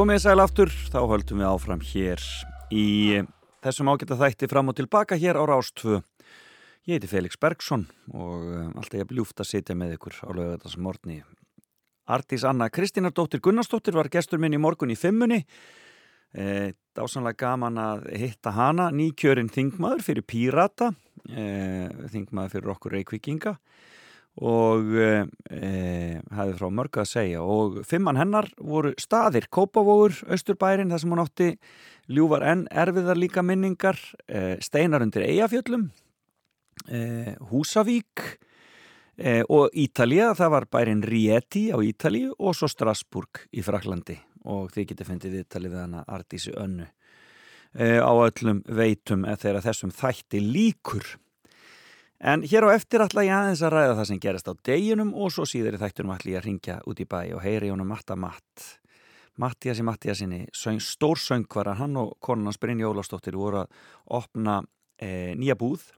Komið sæl aftur, þá höldum við áfram hér í þessum ágæta þætti fram og tilbaka hér á Rástvö. Ég heiti Felix Bergsson og eh, alltaf ég er bljúft að sitja með ykkur á lögðars morgni. Artís Anna Kristínardóttir Gunnarsdóttir var gestur minn í morgun í fimmunni. E, dásanlega gaman að hitta hana, nýkjörinn þingmaður fyrir Pírata, e, þingmaður fyrir okkur reykvikinga og e, hafði frá mörgu að segja. Og fimmann hennar voru staðir Kópavógur, Östurbærin þar sem hún átti ljúfar enn erfiðar líka minningar e, Steinar undir Eyjafjöllum e, Húsavík og Ítalía, það var bærin Rieti á Ítalíu og svo Strasburg í Fraklandi og þið getið fundið viðtalið við hana Ardísi Önnu. Á öllum veitum þegar þessum þætti líkur En hér á eftir ætla ég aðeins að ræða það sem gerist á deginum og svo síður í þættunum ætla ég að ringja út í bæ og heyri honum matta matt. Mattiasi Mattiasinni, stórsöngvara, hann og konan hans Brynja Ólastóttir voru að opna e, nýja búð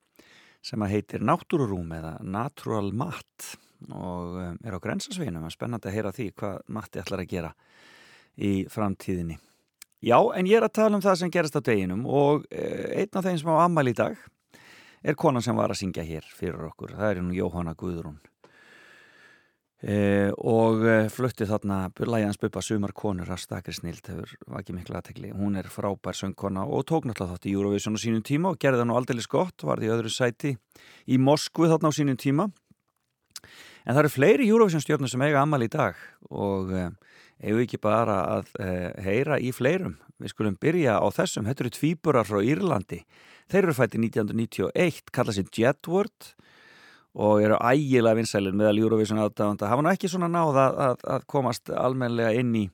sem að heitir Náttúrurúm eða Natural Matt og e, er á grensasveginum. Spennandi að heyra því hvað Matti ætlar að gera í framtíðinni. Já, en ég er að tala um það sem gerast á deginum og e, einn af þeim sem á ammali í dag er konan sem var að syngja hér fyrir okkur, það er hún Jóhanna Guðrún. E, og eh, flutti þarna Læjans Bubba Sumar konur að stakri snilt hefur ekki miklu aðtegli, hún er frábær söngkona og tók náttúrulega þátt í Eurovision á sínum tíma og gerði það nú aldeilis gott, varði í öðru sæti í Moskvu þarna á sínum tíma. En það eru fleiri Eurovision stjórnum sem eiga amal í dag og eh, eigum við ekki bara að heyra í fleirum, við skulum byrja á þessum, þetta eru tvíburar frá Írlandi. Þeir eru fætti 1991, kalla sér Jedward og eru ægilega vinsælin meðal Eurovision aðdáðanda. Hafa nú ekki svona náða að, að komast almenlega inn í,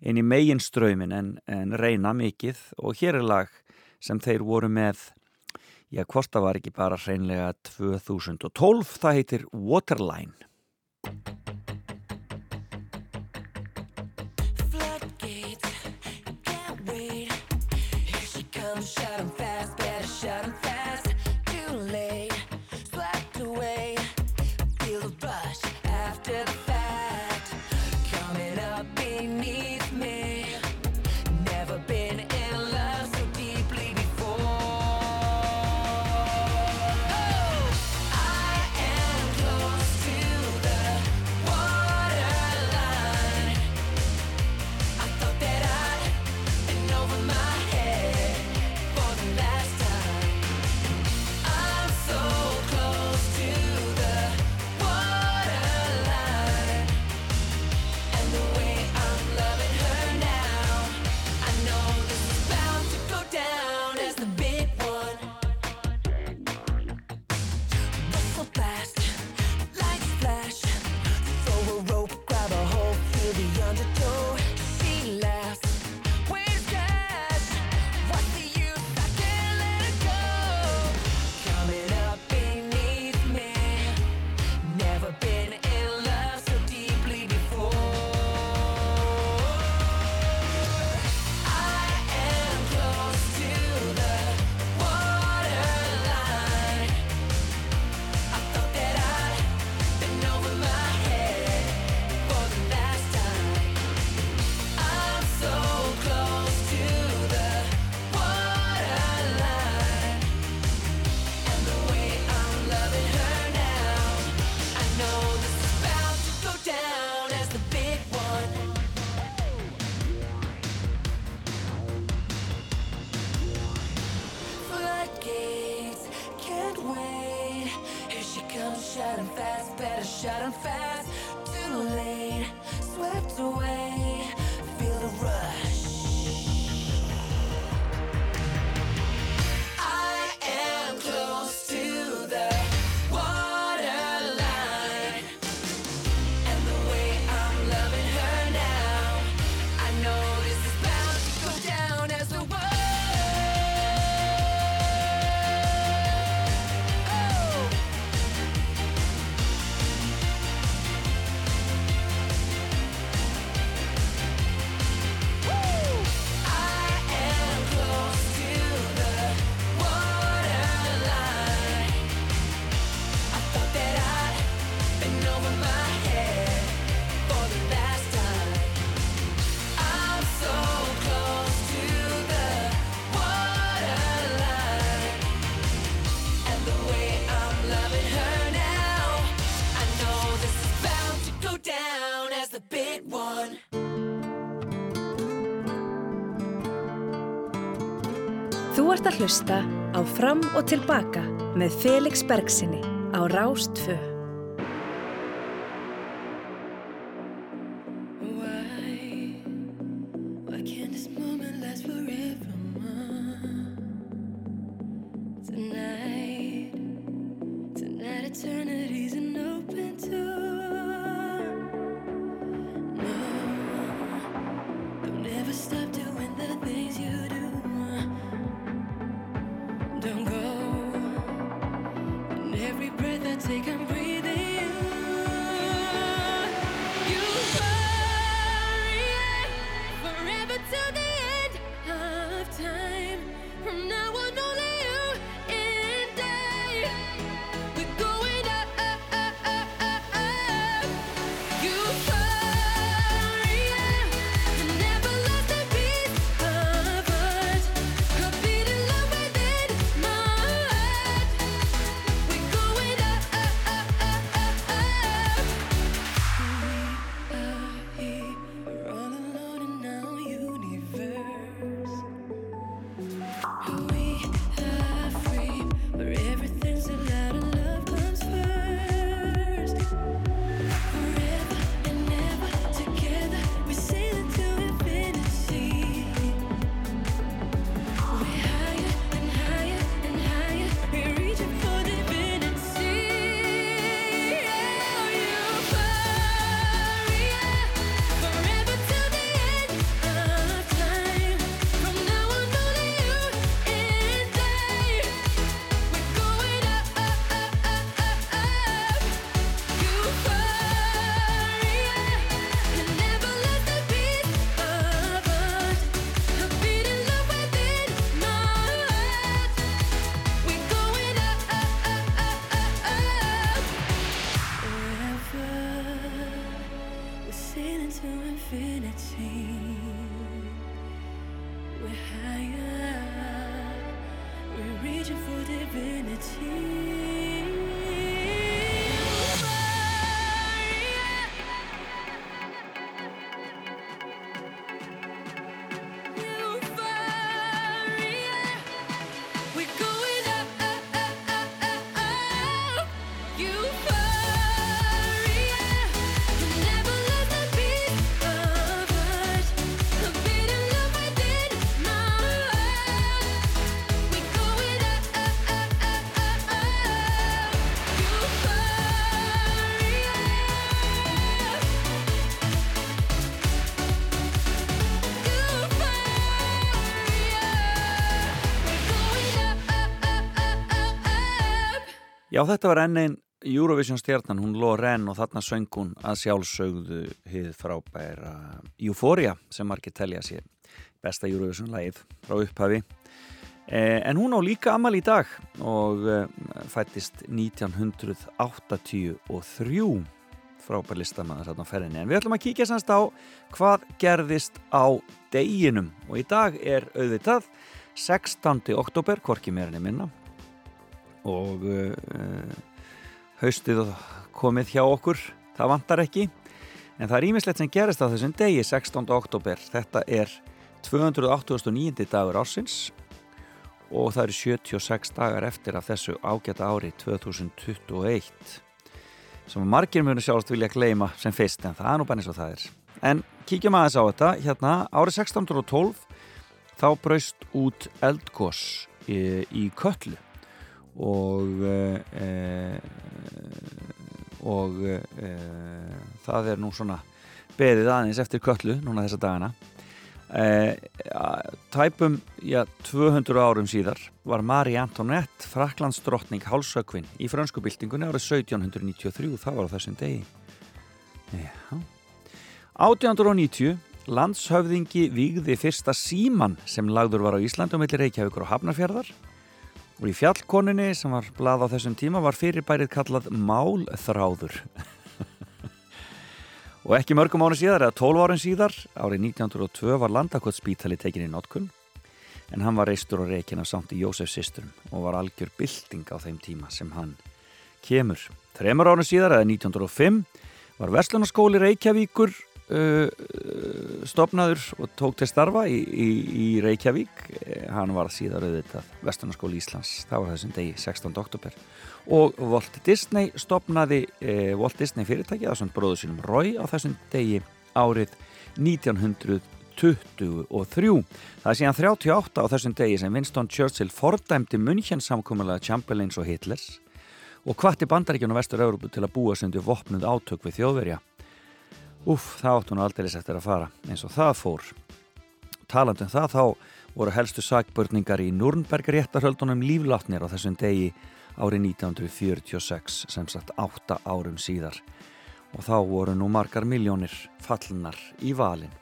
inn í meginströymin en, en reyna mikið og hér er lag sem þeir voru með, já hvort það var ekki bara reynlega 2012, það heitir Waterline. að hlusta á Fram og Tilbaka með Felix Bergsinni á Rástfö. Já, þetta var enn einn Eurovision stjarnan, hún Loren og þarna söng hún að sjálfsögðu hið frábæra Euphoria sem margir telja sér besta Eurovision lagið frá upphafi. Eh, en hún á líka amal í dag og eh, fættist 1983 frábær listamaður þarna á ferðinni. En við ætlum að kíkja sannst á hvað gerðist á deginum og í dag er auðvitað 16. oktober, hvorki meira enn minna og uh, haustið komið hjá okkur það vantar ekki en það er ímislegt sem gerist á þessum degi 16. oktober, þetta er 289. dagur ársins og það eru 76 dagar eftir af þessu ágæta ári 2021 sem margir munu sjálfst vilja gleyma sem fyrst en það er nú bara eins og það er en kíkjum aðeins á þetta hérna árið 1612 þá braust út eldgós í, í köllu og e, og e, það er nú svona beðið aðeins eftir köllu núna þessa dagana. E, tæpum já, 200 árum síðar var Marie Antoinette Fraklands drottning hálsökvin í frönsku byltingunni árið 1793 það var á þessum degi. Já. 1890 landshöfðingi vígði fyrsta síman sem lagður var á Íslandi og milli Reykjavíkur og Hafnarfjörðar og í fjallkoninni sem var blað á þessum tíma var fyrirbærið kallað málþráður <laughs> og ekki mörgum árin síðar eða 12 árin síðar árið 1902 var landakotspítali tekin í notkun en hann var reistur og reikin af samt í Jósef Sistrum og var algjör bylting á þeim tíma sem hann kemur. Þremur árin síðar eða 1905 var Vestlunarskóli Reykjavíkur uh, stopnaður og tók til starfa í, í, í Reykjavík. Eh, hann var síðar auðvitað Vestlunarskóli Íslands, það var þessum degi 16. oktober og Walt Disney stopnaði eh, Walt Disney fyrirtæki svona bróðu sínum Roy á þessum degi árið 1923 það er síðan 38 á þessum degi sem Winston Churchill fordæmdi München samkomulega Chamberlains og Hitlers og hvatti bandaríkjun og vestur-Európu til að búa sundi vopnuð átök við þjóðverja Úf, það áttu nú aldrei eftir að fara eins og það fór. Talandum það þá voru helstu sakbörningar í Nürnberg réttarhöldunum líflatnir á þessum degi árið 1946 sem sagt 8 árum síðar. Og þá voru nú margar miljónir fallnar í valin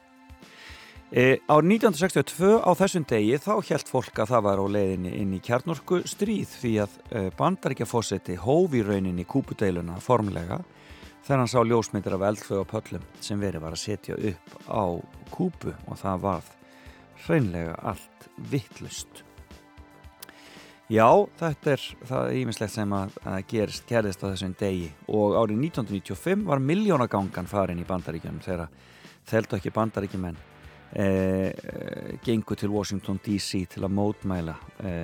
e, Árið 1962 á þessum degi þá held fólk að það var á leiðinni inn í kjarnorku stríð því að e, bandaríkjafósetti hófi rauninni kúpudeiluna formlega þegar hann sá ljósmyndir af eldfög og pöllum sem verið var að setja upp á kúpu og það varð hreinlega allt vittlust. Já, þetta er það ímislegt sem að, að gerist, gerðist á þessum degi og árið 1995 var miljónagangan farin í bandaríkjum þegar þeldu ekki bandaríkjumenn e, e, gengu til Washington DC til að mótmæla e,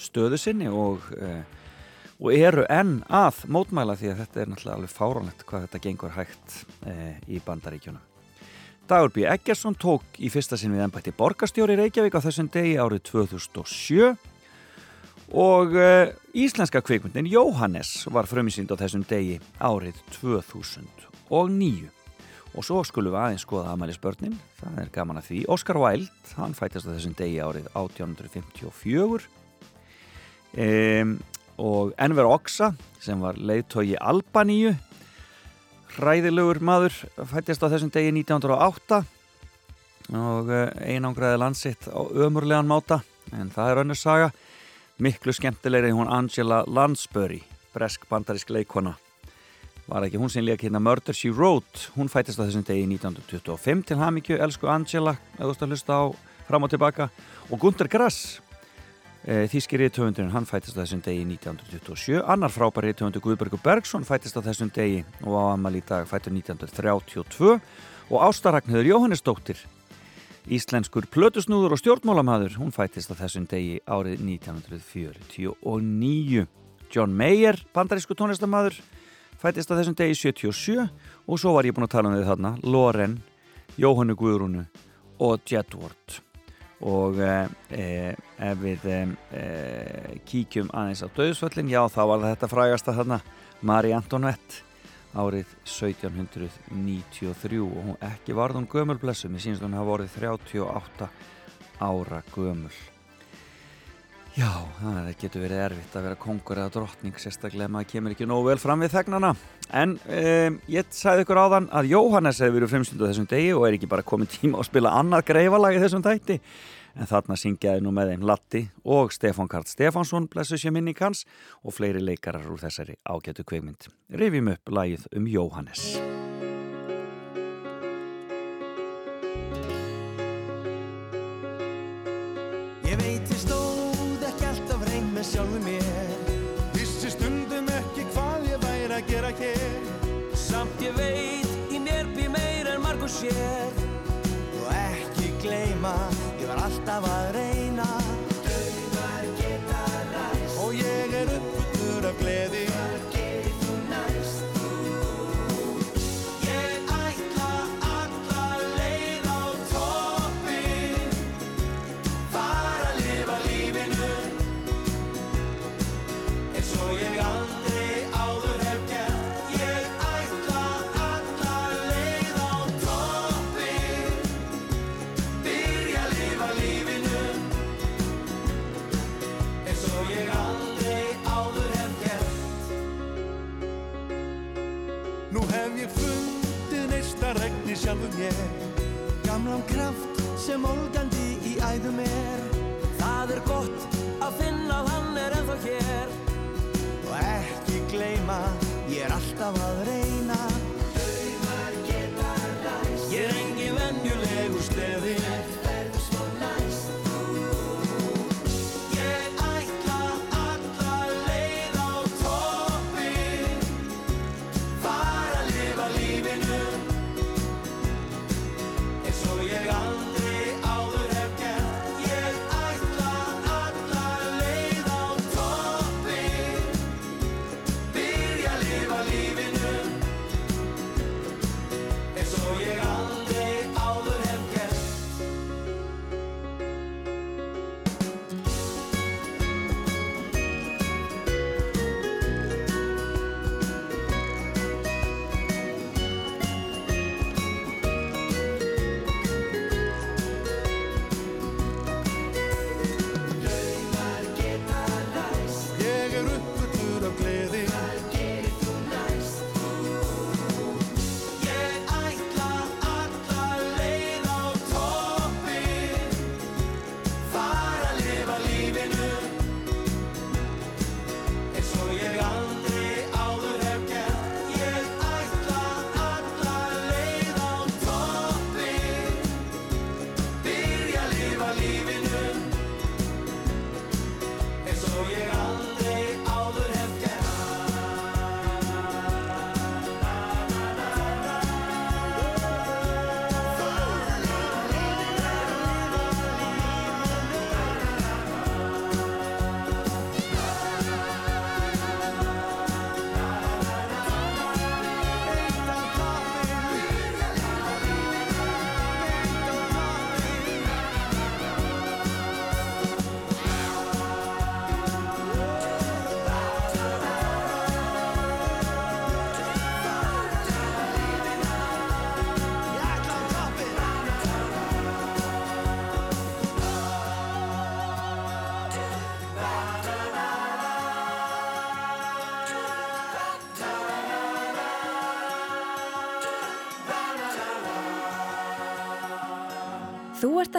stöðu sinni og, og eru enn að mótmæla því að þetta er náttúrulega alveg fáránlegt hvað þetta gengur hægt e, í bandaríkjunum. Dagur B. Eggersson tók í fyrsta sinn við ennbætti borgarstjóri Reykjavík á þessum degi árið 2007 og uh, íslenska kvikmyndin Jóhannes var frömmisýnd á þessum degi árið 2009 og svo skulum við aðeins skoða Amælisbörnin, það er gaman að því. Óskar Wilde, hann fættist á þessum degi árið 1854 um, og Enver Oxa sem var leiðtógi Albaníu. Hræðilegur maður fættist á þessum degi 1908 og einangraði landsitt á ömurlegan máta en það er önnur saga. Miklu skemmtilegri hún Angela Lansbury bresk bandarísk leikona var ekki hún sem leik hérna Murder She Wrote? Hún fættist á þessum degi 1925 til hamingju, elsku Angela eða þú ert að hlusta á fram og tilbaka. Og Gunter Grass e, þýski reytöfundurinn, hann fættist á þessum degi 1927, annar frábær reytöfundur Guðbergur Bergson fættist á þessum degi og á amal í dag fættur 1932 og Ástaragnhjöður Jóhannesdóttir Íslenskur plötusnúður og stjórnmálamaður, hún fættist á þessum degi árið 1949. John Mayer, bandarísku tónlistamaður, fættist á þessum degi 77 og svo var ég búin að tala um þau þarna, Loren, Jóhannu Guðrúnu og Jedward. Og e, ef við e, kíkjum aðeins á döðsvöllin, já þá var þetta frægasta þarna, Marie Antoinette árið 1793 og hún ekki varð hún gömul blessum, ég sínst hún hafa vorið 38 ára gömul Já, það getur verið erfitt að vera kongur eða drottning sérstaklega ef maður kemur ekki nógu vel fram við þegnana en um, ég sagði ykkur áðan að Jóhannes hefur verið fremstundu þessum degi og er ekki bara komið tíma að spila annað greifalag í þessum þætti en þarna syngjaði nú með þeim Latti og Stefán Karl Stefánsson blessu sér minni kanns og fleiri leikarar úr þessari ágætu kveikmynd. Rifjum upp lagið um Jóhannes. Mér Gamlan kraft sem olgandi í æðum er. Það er gott að finna að hann er ennþá hér. Og ekki gleyma, ég er alltaf að reyna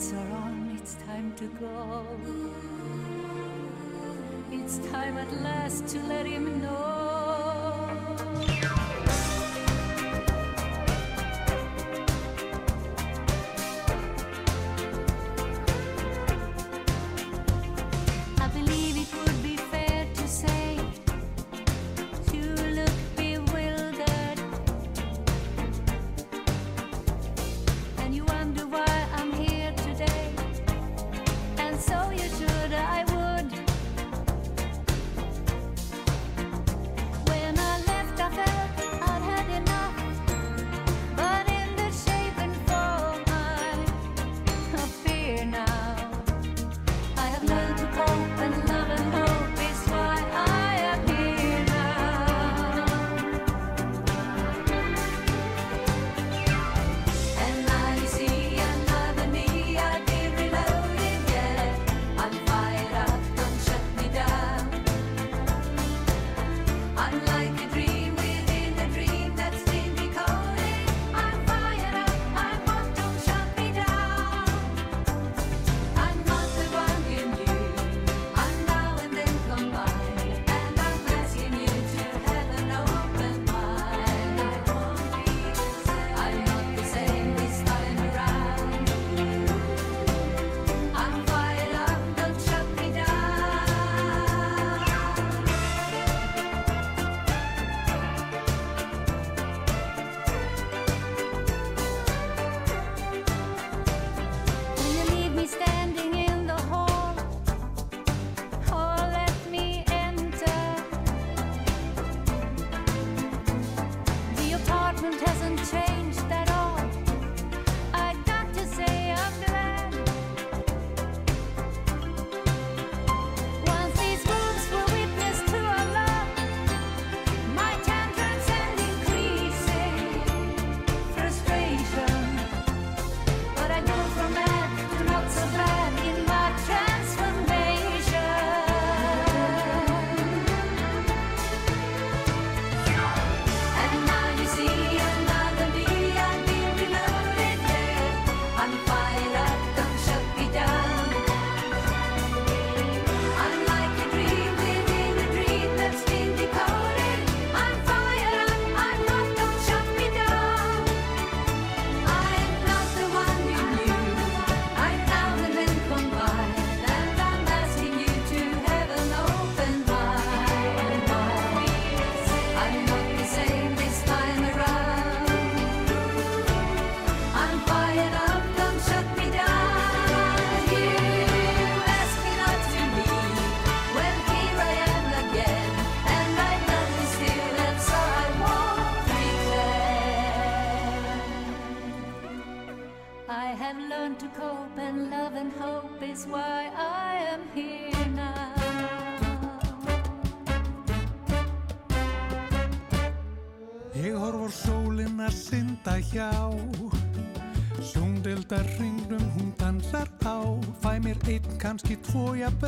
lights are on, it's time to go. It's time at last to let him know.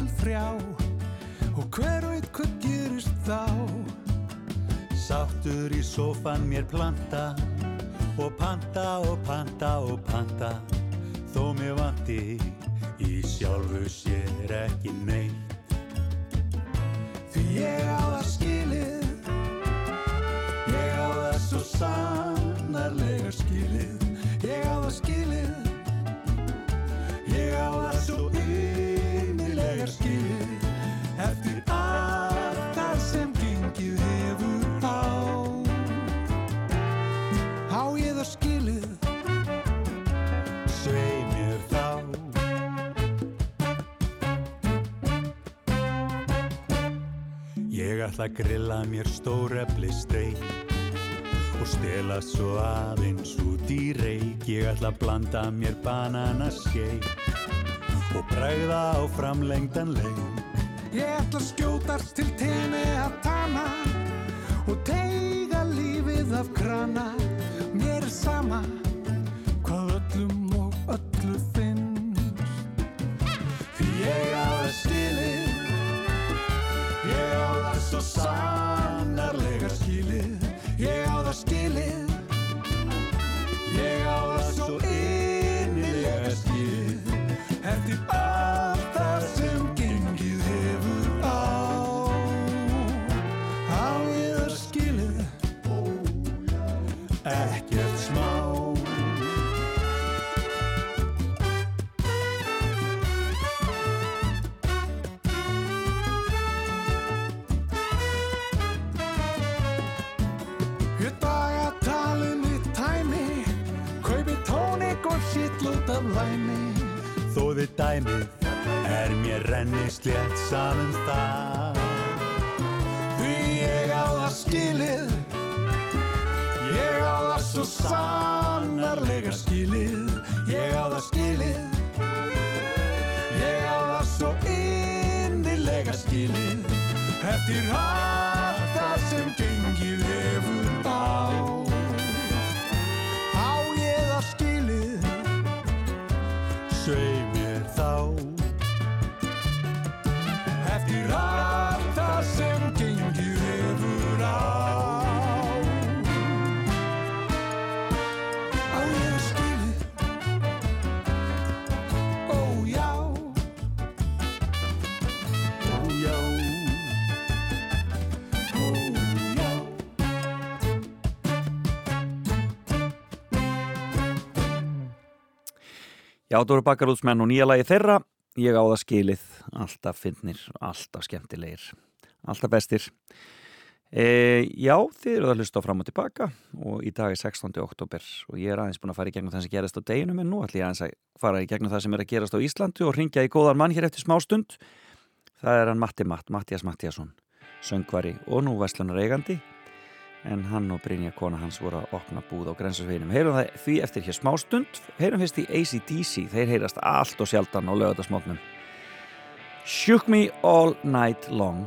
jafnvel þrjá. Og hver veit hvað gerist þá? Sáttur í sofan mér planta. Og panta og panta og panta. ætla að grilla mér stórefli streik og stela svo aðeins út í reik ég ætla að blanda mér bananaskeik og bræða á framlengdan leik. Ég ætla að skjótast til tenni að taka Eftir allt Já, það voru bakarútsmenn og nýja lagi þeirra. Ég á það skilið, alltaf finnir, alltaf skemmtilegir, alltaf bestir. E, já, þið eru að hlusta á fram og tilbaka og í dag er 16. oktober og ég er aðeins búin að fara í gegnum það sem gerist á deginum en nú ætlum ég aðeins að fara í gegnum það sem er að gerast á Íslandi og ringja í góðan mann hér eftir smá stund. Það er hann Matti Matt, Mattias Mattiasson, söngvari og nú Vestlunar eigandi en hann og Brynja kona hans voru að opna búð á grensasveginum. Heyrum það því eftir hér smá stund, heyrum fyrst í ACDC, þeir heyrast allt og sjaldan á lögatarsmótnum. Shook me all night long.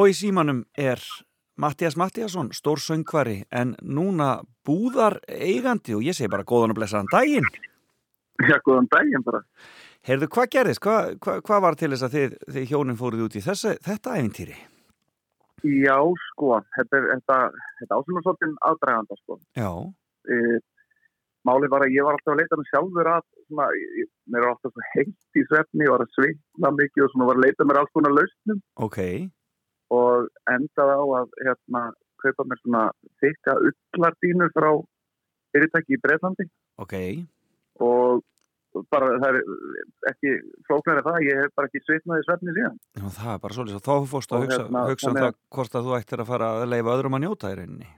Og í símanum er Mattias Mattiasson, stór söngvari, en núna búðar eigandi og ég segi bara góðan og blessaðan daginn. Já, góðan daginn bara. Heyrðu, hvað gerðist? Hvað hva, hva var til þess að þið, þið hjónin fóruð út í þessi, þetta æfintýri? Já, sko, þetta, er- þetta, þetta ásynum svolítið aðdraganda, sko. Já, E, málið var að ég var alltaf að leita mér sjálfur að, svona, ég, mér er alltaf heitt í svefni, ég var að svitna mikið og svona var að leita mér alls konar lausnum ok. Og endaði á að, hérna, kaupa mér svona þykka ullardínu frá fyrirtæki í Breitlandi Ok, og bara það er ekki flóknari það, ég hef bara ekki svitnað í svefni síðan. Já, það er bara svolítið. Þá fórst að hugsa, hérna, hugsa um það að- hvort að þú ættir að fara að leifa öðrum að njóta í rauninni.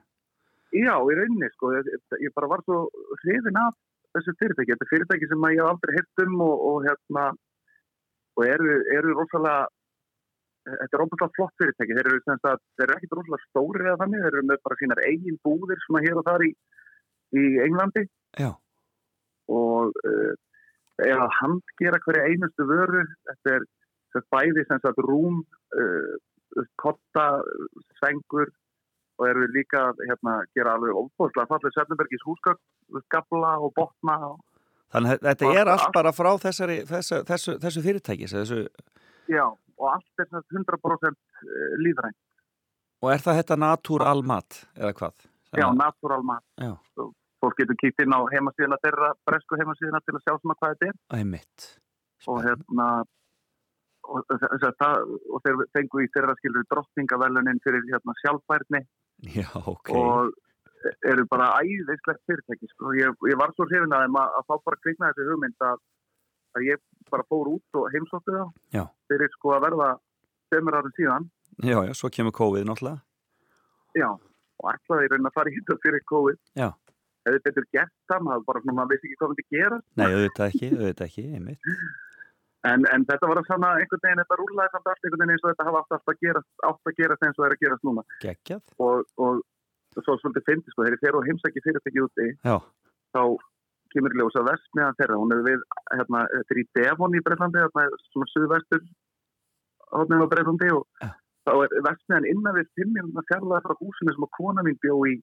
Já, í rauninni, sko, ég, ég bara var svo hrifin af þessu fyrirtæki. Þetta er fyrirtæki sem að ég aldrei hitt um og, og hérna, og eru, eru rosalega, þetta er rosalega flott fyrirtæki. Þeir eru, sem sagt, þeir eru ekkit rosalega stóri eða þannig, þeir eru með bara sínar eigin búðir svona hér og þar í, í Englandi Já, og uh, er að handgera hverja einustu vöru. Þetta er, er bæði sem sagt rúm, uh, kotta, sengur og eru líka að hérna, gera alveg óbúðslega fallið Sefnbergis húsgafla og botna og, þannig að þetta er allt- bara frá þessari, þessu, þessu, þessu fyrirtækis, þessu, já, og allt er sem sagt 100% líðrænt. og er það þetta natúral mat, eða hvað? Já, natural mat. Já, Fólk getur kýtt inn á heimasíðina þeirra, bresku heimasíðina til að sjá svona hvað þetta er. æmitt. og hérna og, þess að það, og þeir fengu í þeirra skilur drottningavelunin fyrir hérna sjálfbærni Já, ok. og eru bara æðislegt fyrirtæki sko. ég, ég var svo hrifin að þeim að, að fá bara kvikna þessi hugmynd að, að ég bara fór út og heimsóttu það Já. fyrir sko að verða semur árum síðan Já, já, svo kemur COVID náttúrulega. já, og ætlaði í raun að fara í þetta fyrir COVID Já. hefði betur gert það, maður bara svona, maður vissi ekki hvað myndi gera Nei, auðvitað ekki, auðvitað ekki, einmitt. En, en þetta var að sanna einhvern veginn, þetta rúlaði samt allt einhvern veginn eins og þetta hafa átt að gerast, átt að gerast eins og það er að gerast núna. Geggjað. Og, og svo svolítið fyndi, sko, þegar ég fer og heimsæki fyrirtæki úti, Já, þá kemur ljós að vestmiðan þeirra, hún er við, hérna, þetta er í Devon í Breitlandi, hérna, svona suðvestur, hóðnum á Breitlandi og Já. þá er vestmiðan innan við fimm minna fjarlæða frá húsinu sem að kona mín bjó í,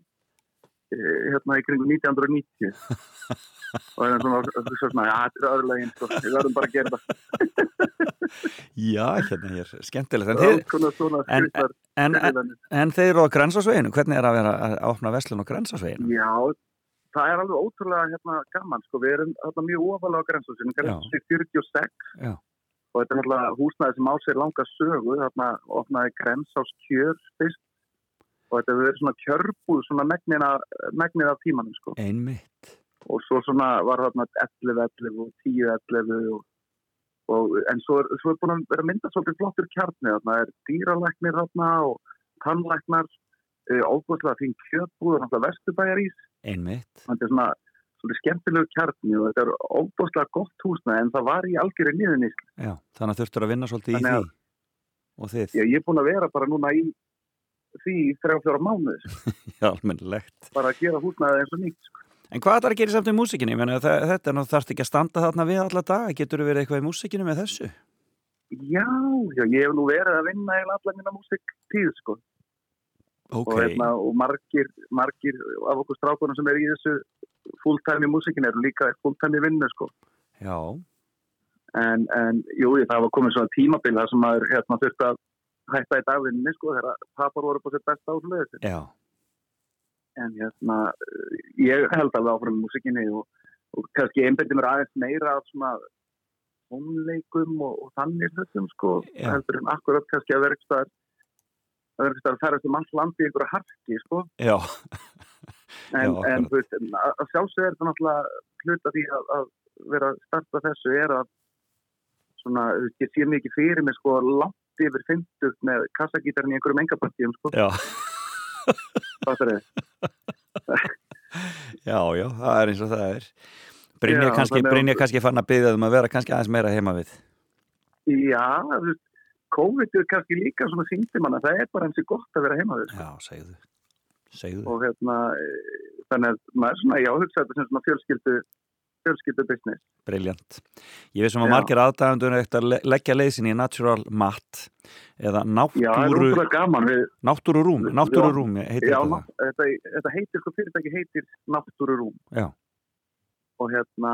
eh, hérna, í kringum 1990. <laughs> og það er svona, svona, já, þetta er öðrulegin, sko, við verðum bara að gera það. <laughs> já, hérna hér, skemmtilegt. En, þið, Svona, svona, en, en, en þeir eru á grensasveginu, hvernig er að vera að opna veslun á grensasveginu? Já, það er alveg ótrúlega hérna, gaman, sko, við erum hérna, mjög ofalega á grensásinu, grensásinu 46 Já. og þetta er náttúrulega húsnæði sem á sér langa sögu, þarna opnaði grensás kjör fyrst. Og þetta verið svona kjörbúð svona megnið af, tímanum, sko. Einmitt. og svo svona var þarna 11-11 og 10-11 og, og en svo er, svo er búin að vera myndað svolítið flottur kjarni þarna. Er dýralæknir þarna og tannlæknar óbúslega fín kjörbúð og náttúrulega vesturbæjarís Einmitt. þetta er svona svolítið skemmtilegu kjarni og þetta er óbúslega gott húsnæði en það var í algjörði niðurni Já, þannig að þurftur að vinna svolítið í Þannig því. að- Og þið, ég, ég er búin að vera bara núna í því í þrjá fjóra mánuðis <laughs> já, almennilegt. bara að gera húsnæði eins og nýtt sko. En hvað það að gera samt í músikinni? Ég meina, þa- þetta er þarft ekki að standa þarna við alla daga. Getur þú verið eitthvað í músikinu með þessu? já, já, ég hef nú verið að vinna eða allar mína músik tíð sko. Ok, og, hérna, og margir, margir af okkur strákunum sem er í þessu fulltime í músikin eru líka fulltime í vinnu sko. já, en, en jú, það var komið svona tímabil þar sem maður hérna, þurfti að hætta í dagvinni sko, þegar papar voru på sitt besta ásluðið já, en hérna, ég held alveg áfram í músikinni og, og kannski einbætti mér aðeins meira af svona tónleikum og, og þannig þessum sko, Já. heldur en akkurat kannski að vera að vera ekki staðar að ferðast um allt landi í einhverja harki sko, já, en, Já, en veist, að að sjálfsög er þetta náttúrulega hluta því að, að vera að starta þessu er að svona, ég sé mikið fyrir mig sko langt yfir 50 með kassagítarinn í einhverjum engapartíum sko, já, það er já, já, það er eins og það er. Brynja kannski, að- kannski fann að byggja um að vera kannski aðeins meira heima við. Já, COVID er kannski líka svona síndi manna, það er bara hansi gott að vera heima við sko. Já, segðu, segðu. og hérna, e, þannig að maður svona, já, hugsa þetta sem svona fjölskyldu fjölskyldu business. Briljant. Ég veist sem að Já. margir aðdæðandur eftir að le- leggja leysin í natural mat eða Já, það er náttúru, útrúlega gaman við, náttúrurúm, náttúrurúm heitir já, þetta ná- þetta, þetta heitir, sko fyrirtæki heitir Náttúrurúm Já. og hérna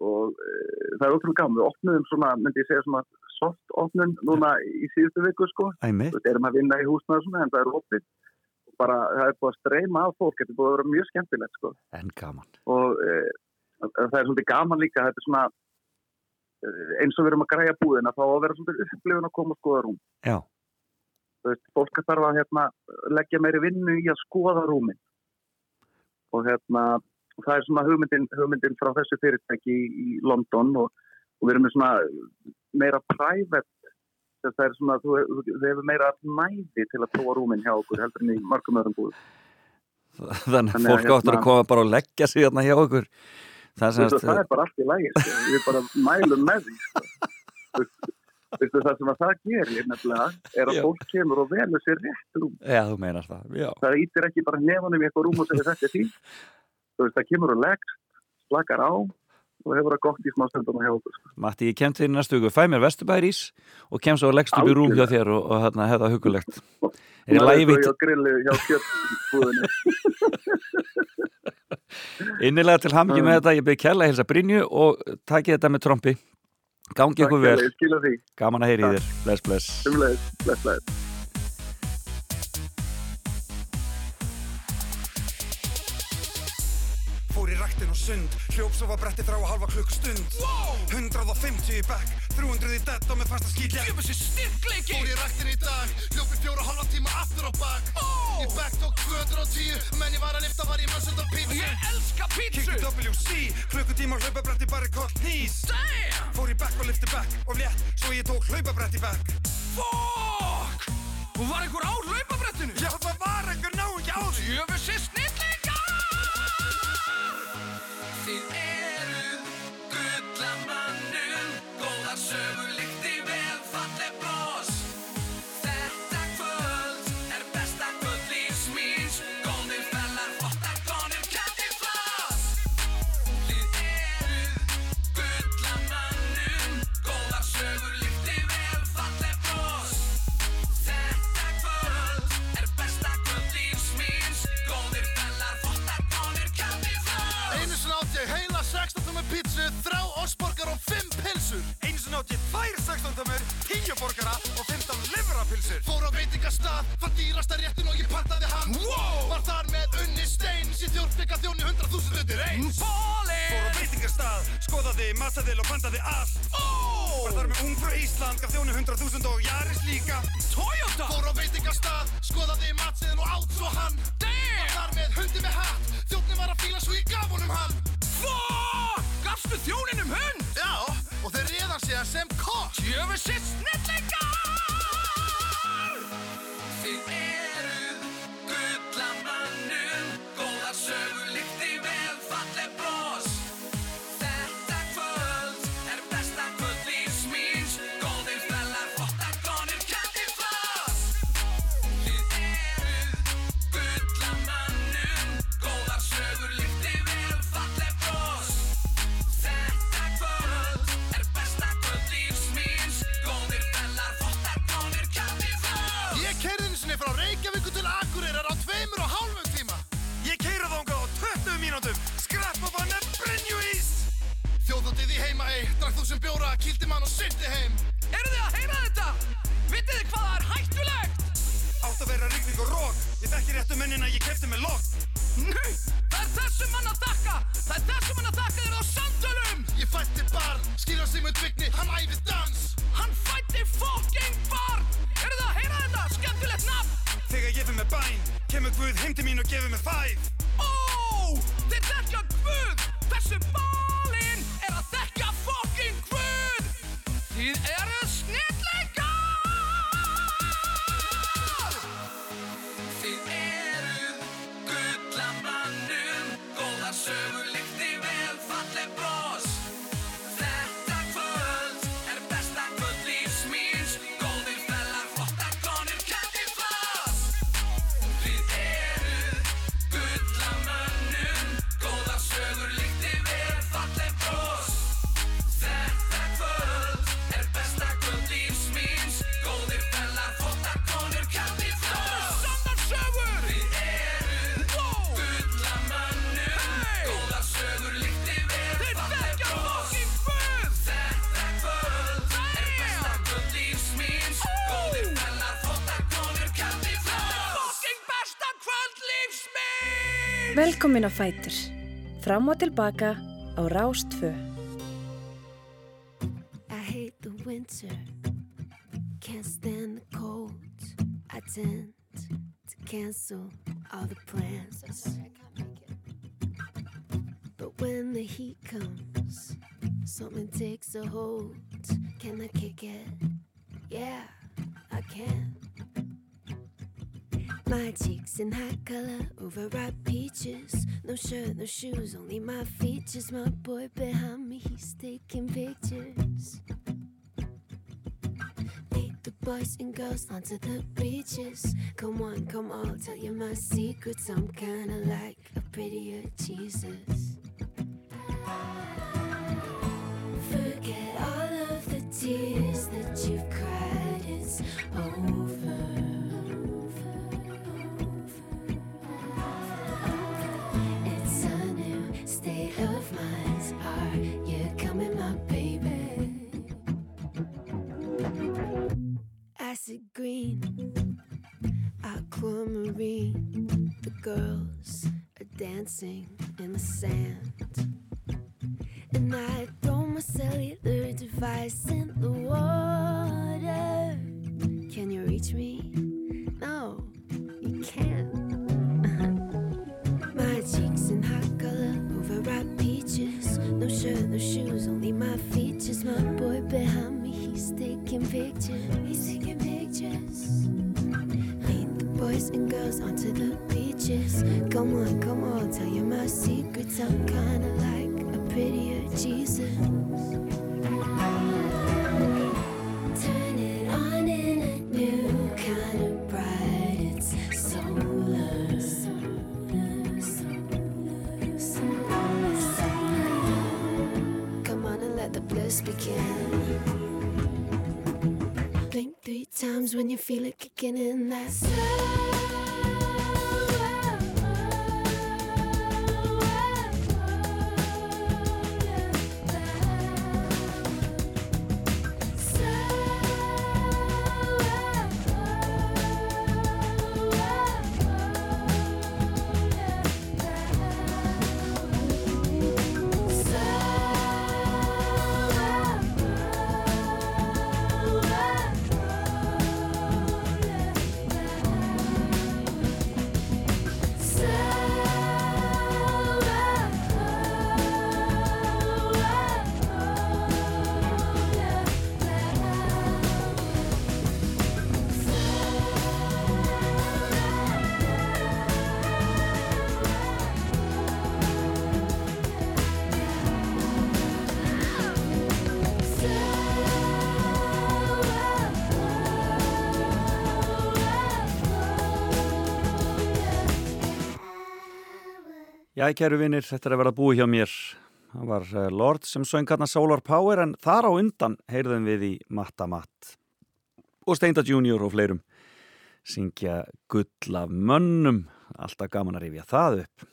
og e, það er ótrúlega gaman, við opnuðum svona, myndi ég segja svona soft opnun núna í síðustu viku sko, við erum að vinna í húsnaðu svona en það er opið. Og bara það er búið að streyma af fólk, þetta er búið að vera mjög skemmtilegt sko. En gaman. og e, það er svolítið gaman líka, þetta er svona e, eins og við erum að græja búðina þá að vera svolítið upplifun að koma og skoða rúm. Já, veist, fólk þarf að hérna, leggja meiri vinnu í að skoða rúmin og hérna og það er svona hugmyndin, hugmyndin frá þessu fyrirtæki í, í London og, og við erum með svona meira private þess að það er svona, þú, við hefur meira næði til að prófa rúmin hjá okkur heldur en í margum öðrum búðum þannig að að fólk áttur að hérna- koma bara og leggja sig hérna hjá okkur. Það er Þú veist, semast, það er bara allt í lægi sko. við bara mælum með því sko. Veistu, það sem að það gerir nefnilega er að Já. fólk kemur og velur sér rétt rúm já, þú meinar það, já. það ítir ekki bara nefanum í eitthvað rúm og segir þetta er fínt þú veist, það kemur og leggst slakar á og hefur það gott í smá stundum hjá okkur sko. Matti, ég kem til þér næstu hugu, fæ mér vesturbærís og kem svo og leggst upp í rúm hjá þér og, og hérna hefða hugulegt. <laughs> Er ég lægi Maður vitt svo hjá grilli hjá kjöttbúðinni <laughs> innilega til hamngi með þetta, ég byrði kærlega að hilsa Brynju og takið þetta með trompi. Gangi ykkur vel, ég gaman að heyri í þér, bless, bless. bless, bless sund, hljóp svo var bretti þrá halva klukkustund. Wow! 150 í back, 300 í dett og með fasta skýtja Ég þessi styrkleiki! Fór í ræktin í dag, hljópi fjóra hálfa tíma aftur á bak. Oh! Í back tók 210, menn ég var að lifta var ég mannsönd á pizza Ég elska pítsu Kikki WC, klukkutíma hlaupabretti bara kort nýs Damn! Fór í back og lifti back og létt, svo ég tók hlaupabretti back Fuck! Og var einhver á hlaupabrettinu? Já, það var einhver náingi á því Góðar sögur líkti vel falleg bros. Þetta kvöld er besta kvöld lífs míns. Góðir fellar, flottar konur, kætti floss Þið eruð gullamannum Góðar sögur líkti vel falleg bros. Þetta kvöld er besta kvöld lífs míns. Góðir fellar, flottar konur, kætti floss Einu sinni átt ég heila 16 tómur pítsu, þrá osborgar og 5 pilsur Einu sinni átt ég tvær 16 tömur, 10 borgara og 15 livrapilsur Fór á veitingastað, fann dýrasta réttin og ég pantaði hann Wow! Var þar með unni stein, síð þjórnbygga þjóni 100.000 undir eins Bóli! Fór á veitingastað, skoðaði, massaðil og pantaði allt oh! Var þar með ungfrú Ísland, gaf þjóni 100.000 og Jaris líka Toyota! Fór á veitingastað, skoðaði matsiðin og átt svo hann Damn! Var þar með hundi með hatt, þjónni var að fíla svo ég gaf honum hann Fuck! Gafstu þjóninum hund? Já, og þeir réðan sig sem kokk Jöfessi snillingar! Þið eruð Velkomin á Fætur. Fram og tilbaka á Rás 2. I hate the winter, can't stand the cold. I tend to cancel all the plans. But when the heat comes, something takes a hold. Can I kick it? Yeah, I can. My cheeks in hot color, overripe peaches. Shirt, no shoes, only my features. My boy behind me, he's taking pictures. Lead the boys and girls onto the beaches. Come on, come I'll tell you my secrets. I'm kinda like a prettier Jesus. Forget all of the tears that you've cried, it's over. State of mind. Are you coming, my baby? Acid green, aquamarine. The girls are dancing in the sand. And I throw my cellular device in the water. Can you reach me? Pictures. He's taking pictures. Lead the boys and girls onto the beaches. Come on, come on, tell you my secrets. I'm kinda like a prettier Jesus. Feel it kicking in. That's Já, kæru vinnir, þetta er að vera búið hjá mér. Það var eh, Lord sem söng hérna Solar Power en þar á undan heyrðum við í Matta Matt og Steinda Junior og fleirum syngja gull af mönnum. Alltaf gaman að rifja það upp.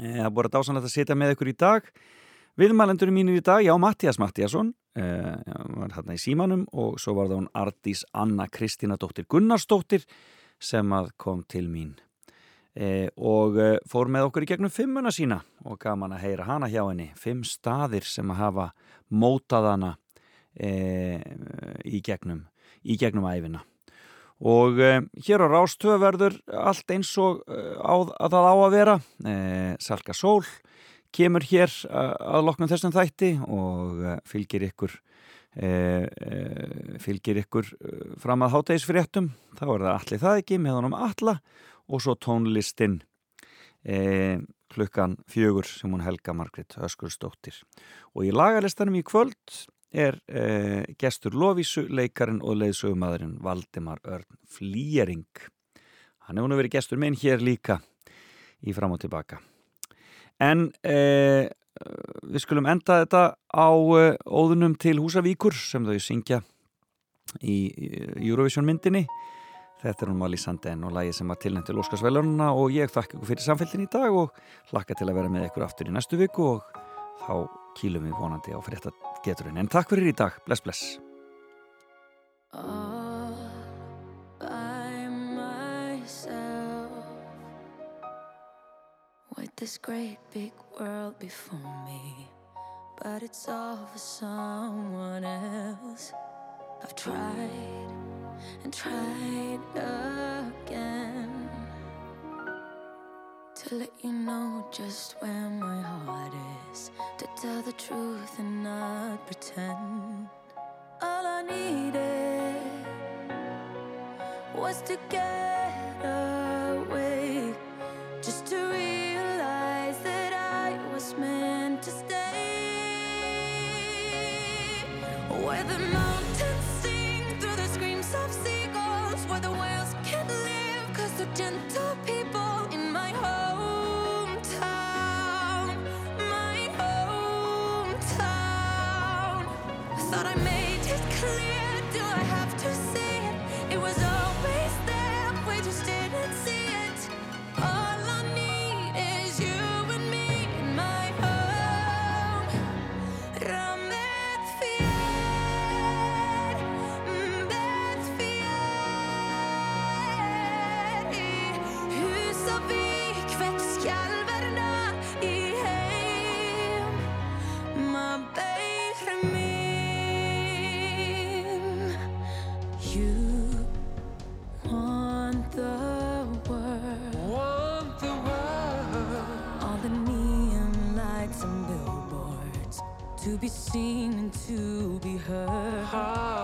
Eh, Það búið að dásanlega að setja með ykkur í dag. Viðmælendur mínir í dag, já, Mattias Mattiasson eh, var hérna í símanum og svo var það hún Ardís Anna Kristína dóttir Gunnarsdóttir sem að kom til mín e, og e, fór með okkur í gegnum fimmuna sína og gaman að heyra hana hjá henni. Fimm staðir sem að hafa mótað hana e, í gegnum í gegnum æfina og e, hér á Rástöð verður allt eins og e, að það á að vera. E, Salka Sól kemur hér e, að loknum þessum þætti og e, fylgir ykkur e, e, fylgir ykkur e, fram að hátægisfréttum þá er það allir það ekki með honum alla og svo tónlistin e, klukkan fjögur sem hún Helga Margrit Öskursdóttir og í lagalistanum í kvöld er e, gestur Lovísu, leikarin og leiðsögumadurinn Valdimar Örn Flýjering hann hefur nú verið gestur minn hér líka í fram og tilbaka. En e, við skulum enda þetta á e, óðunum til Húsavíkur sem þau syngja í Eurovision myndinni Þetta er hún Mali Sandén og lægi sem var tilnænt til Óskarsvælununa og ég þakka ykkur fyrir samfélgin í dag og hlakka til að vera með ykkur aftur í næstu viku og þá kýlum við vonandi á fyrir þetta geturinn. En takk fyrir í dag. Bless, bless. All by myself With this great big world before me But it's all for someone else I've tried and tried again to let you know just where my heart is, to tell the truth and not pretend. All I needed was to get up. gentle. seen to be heard.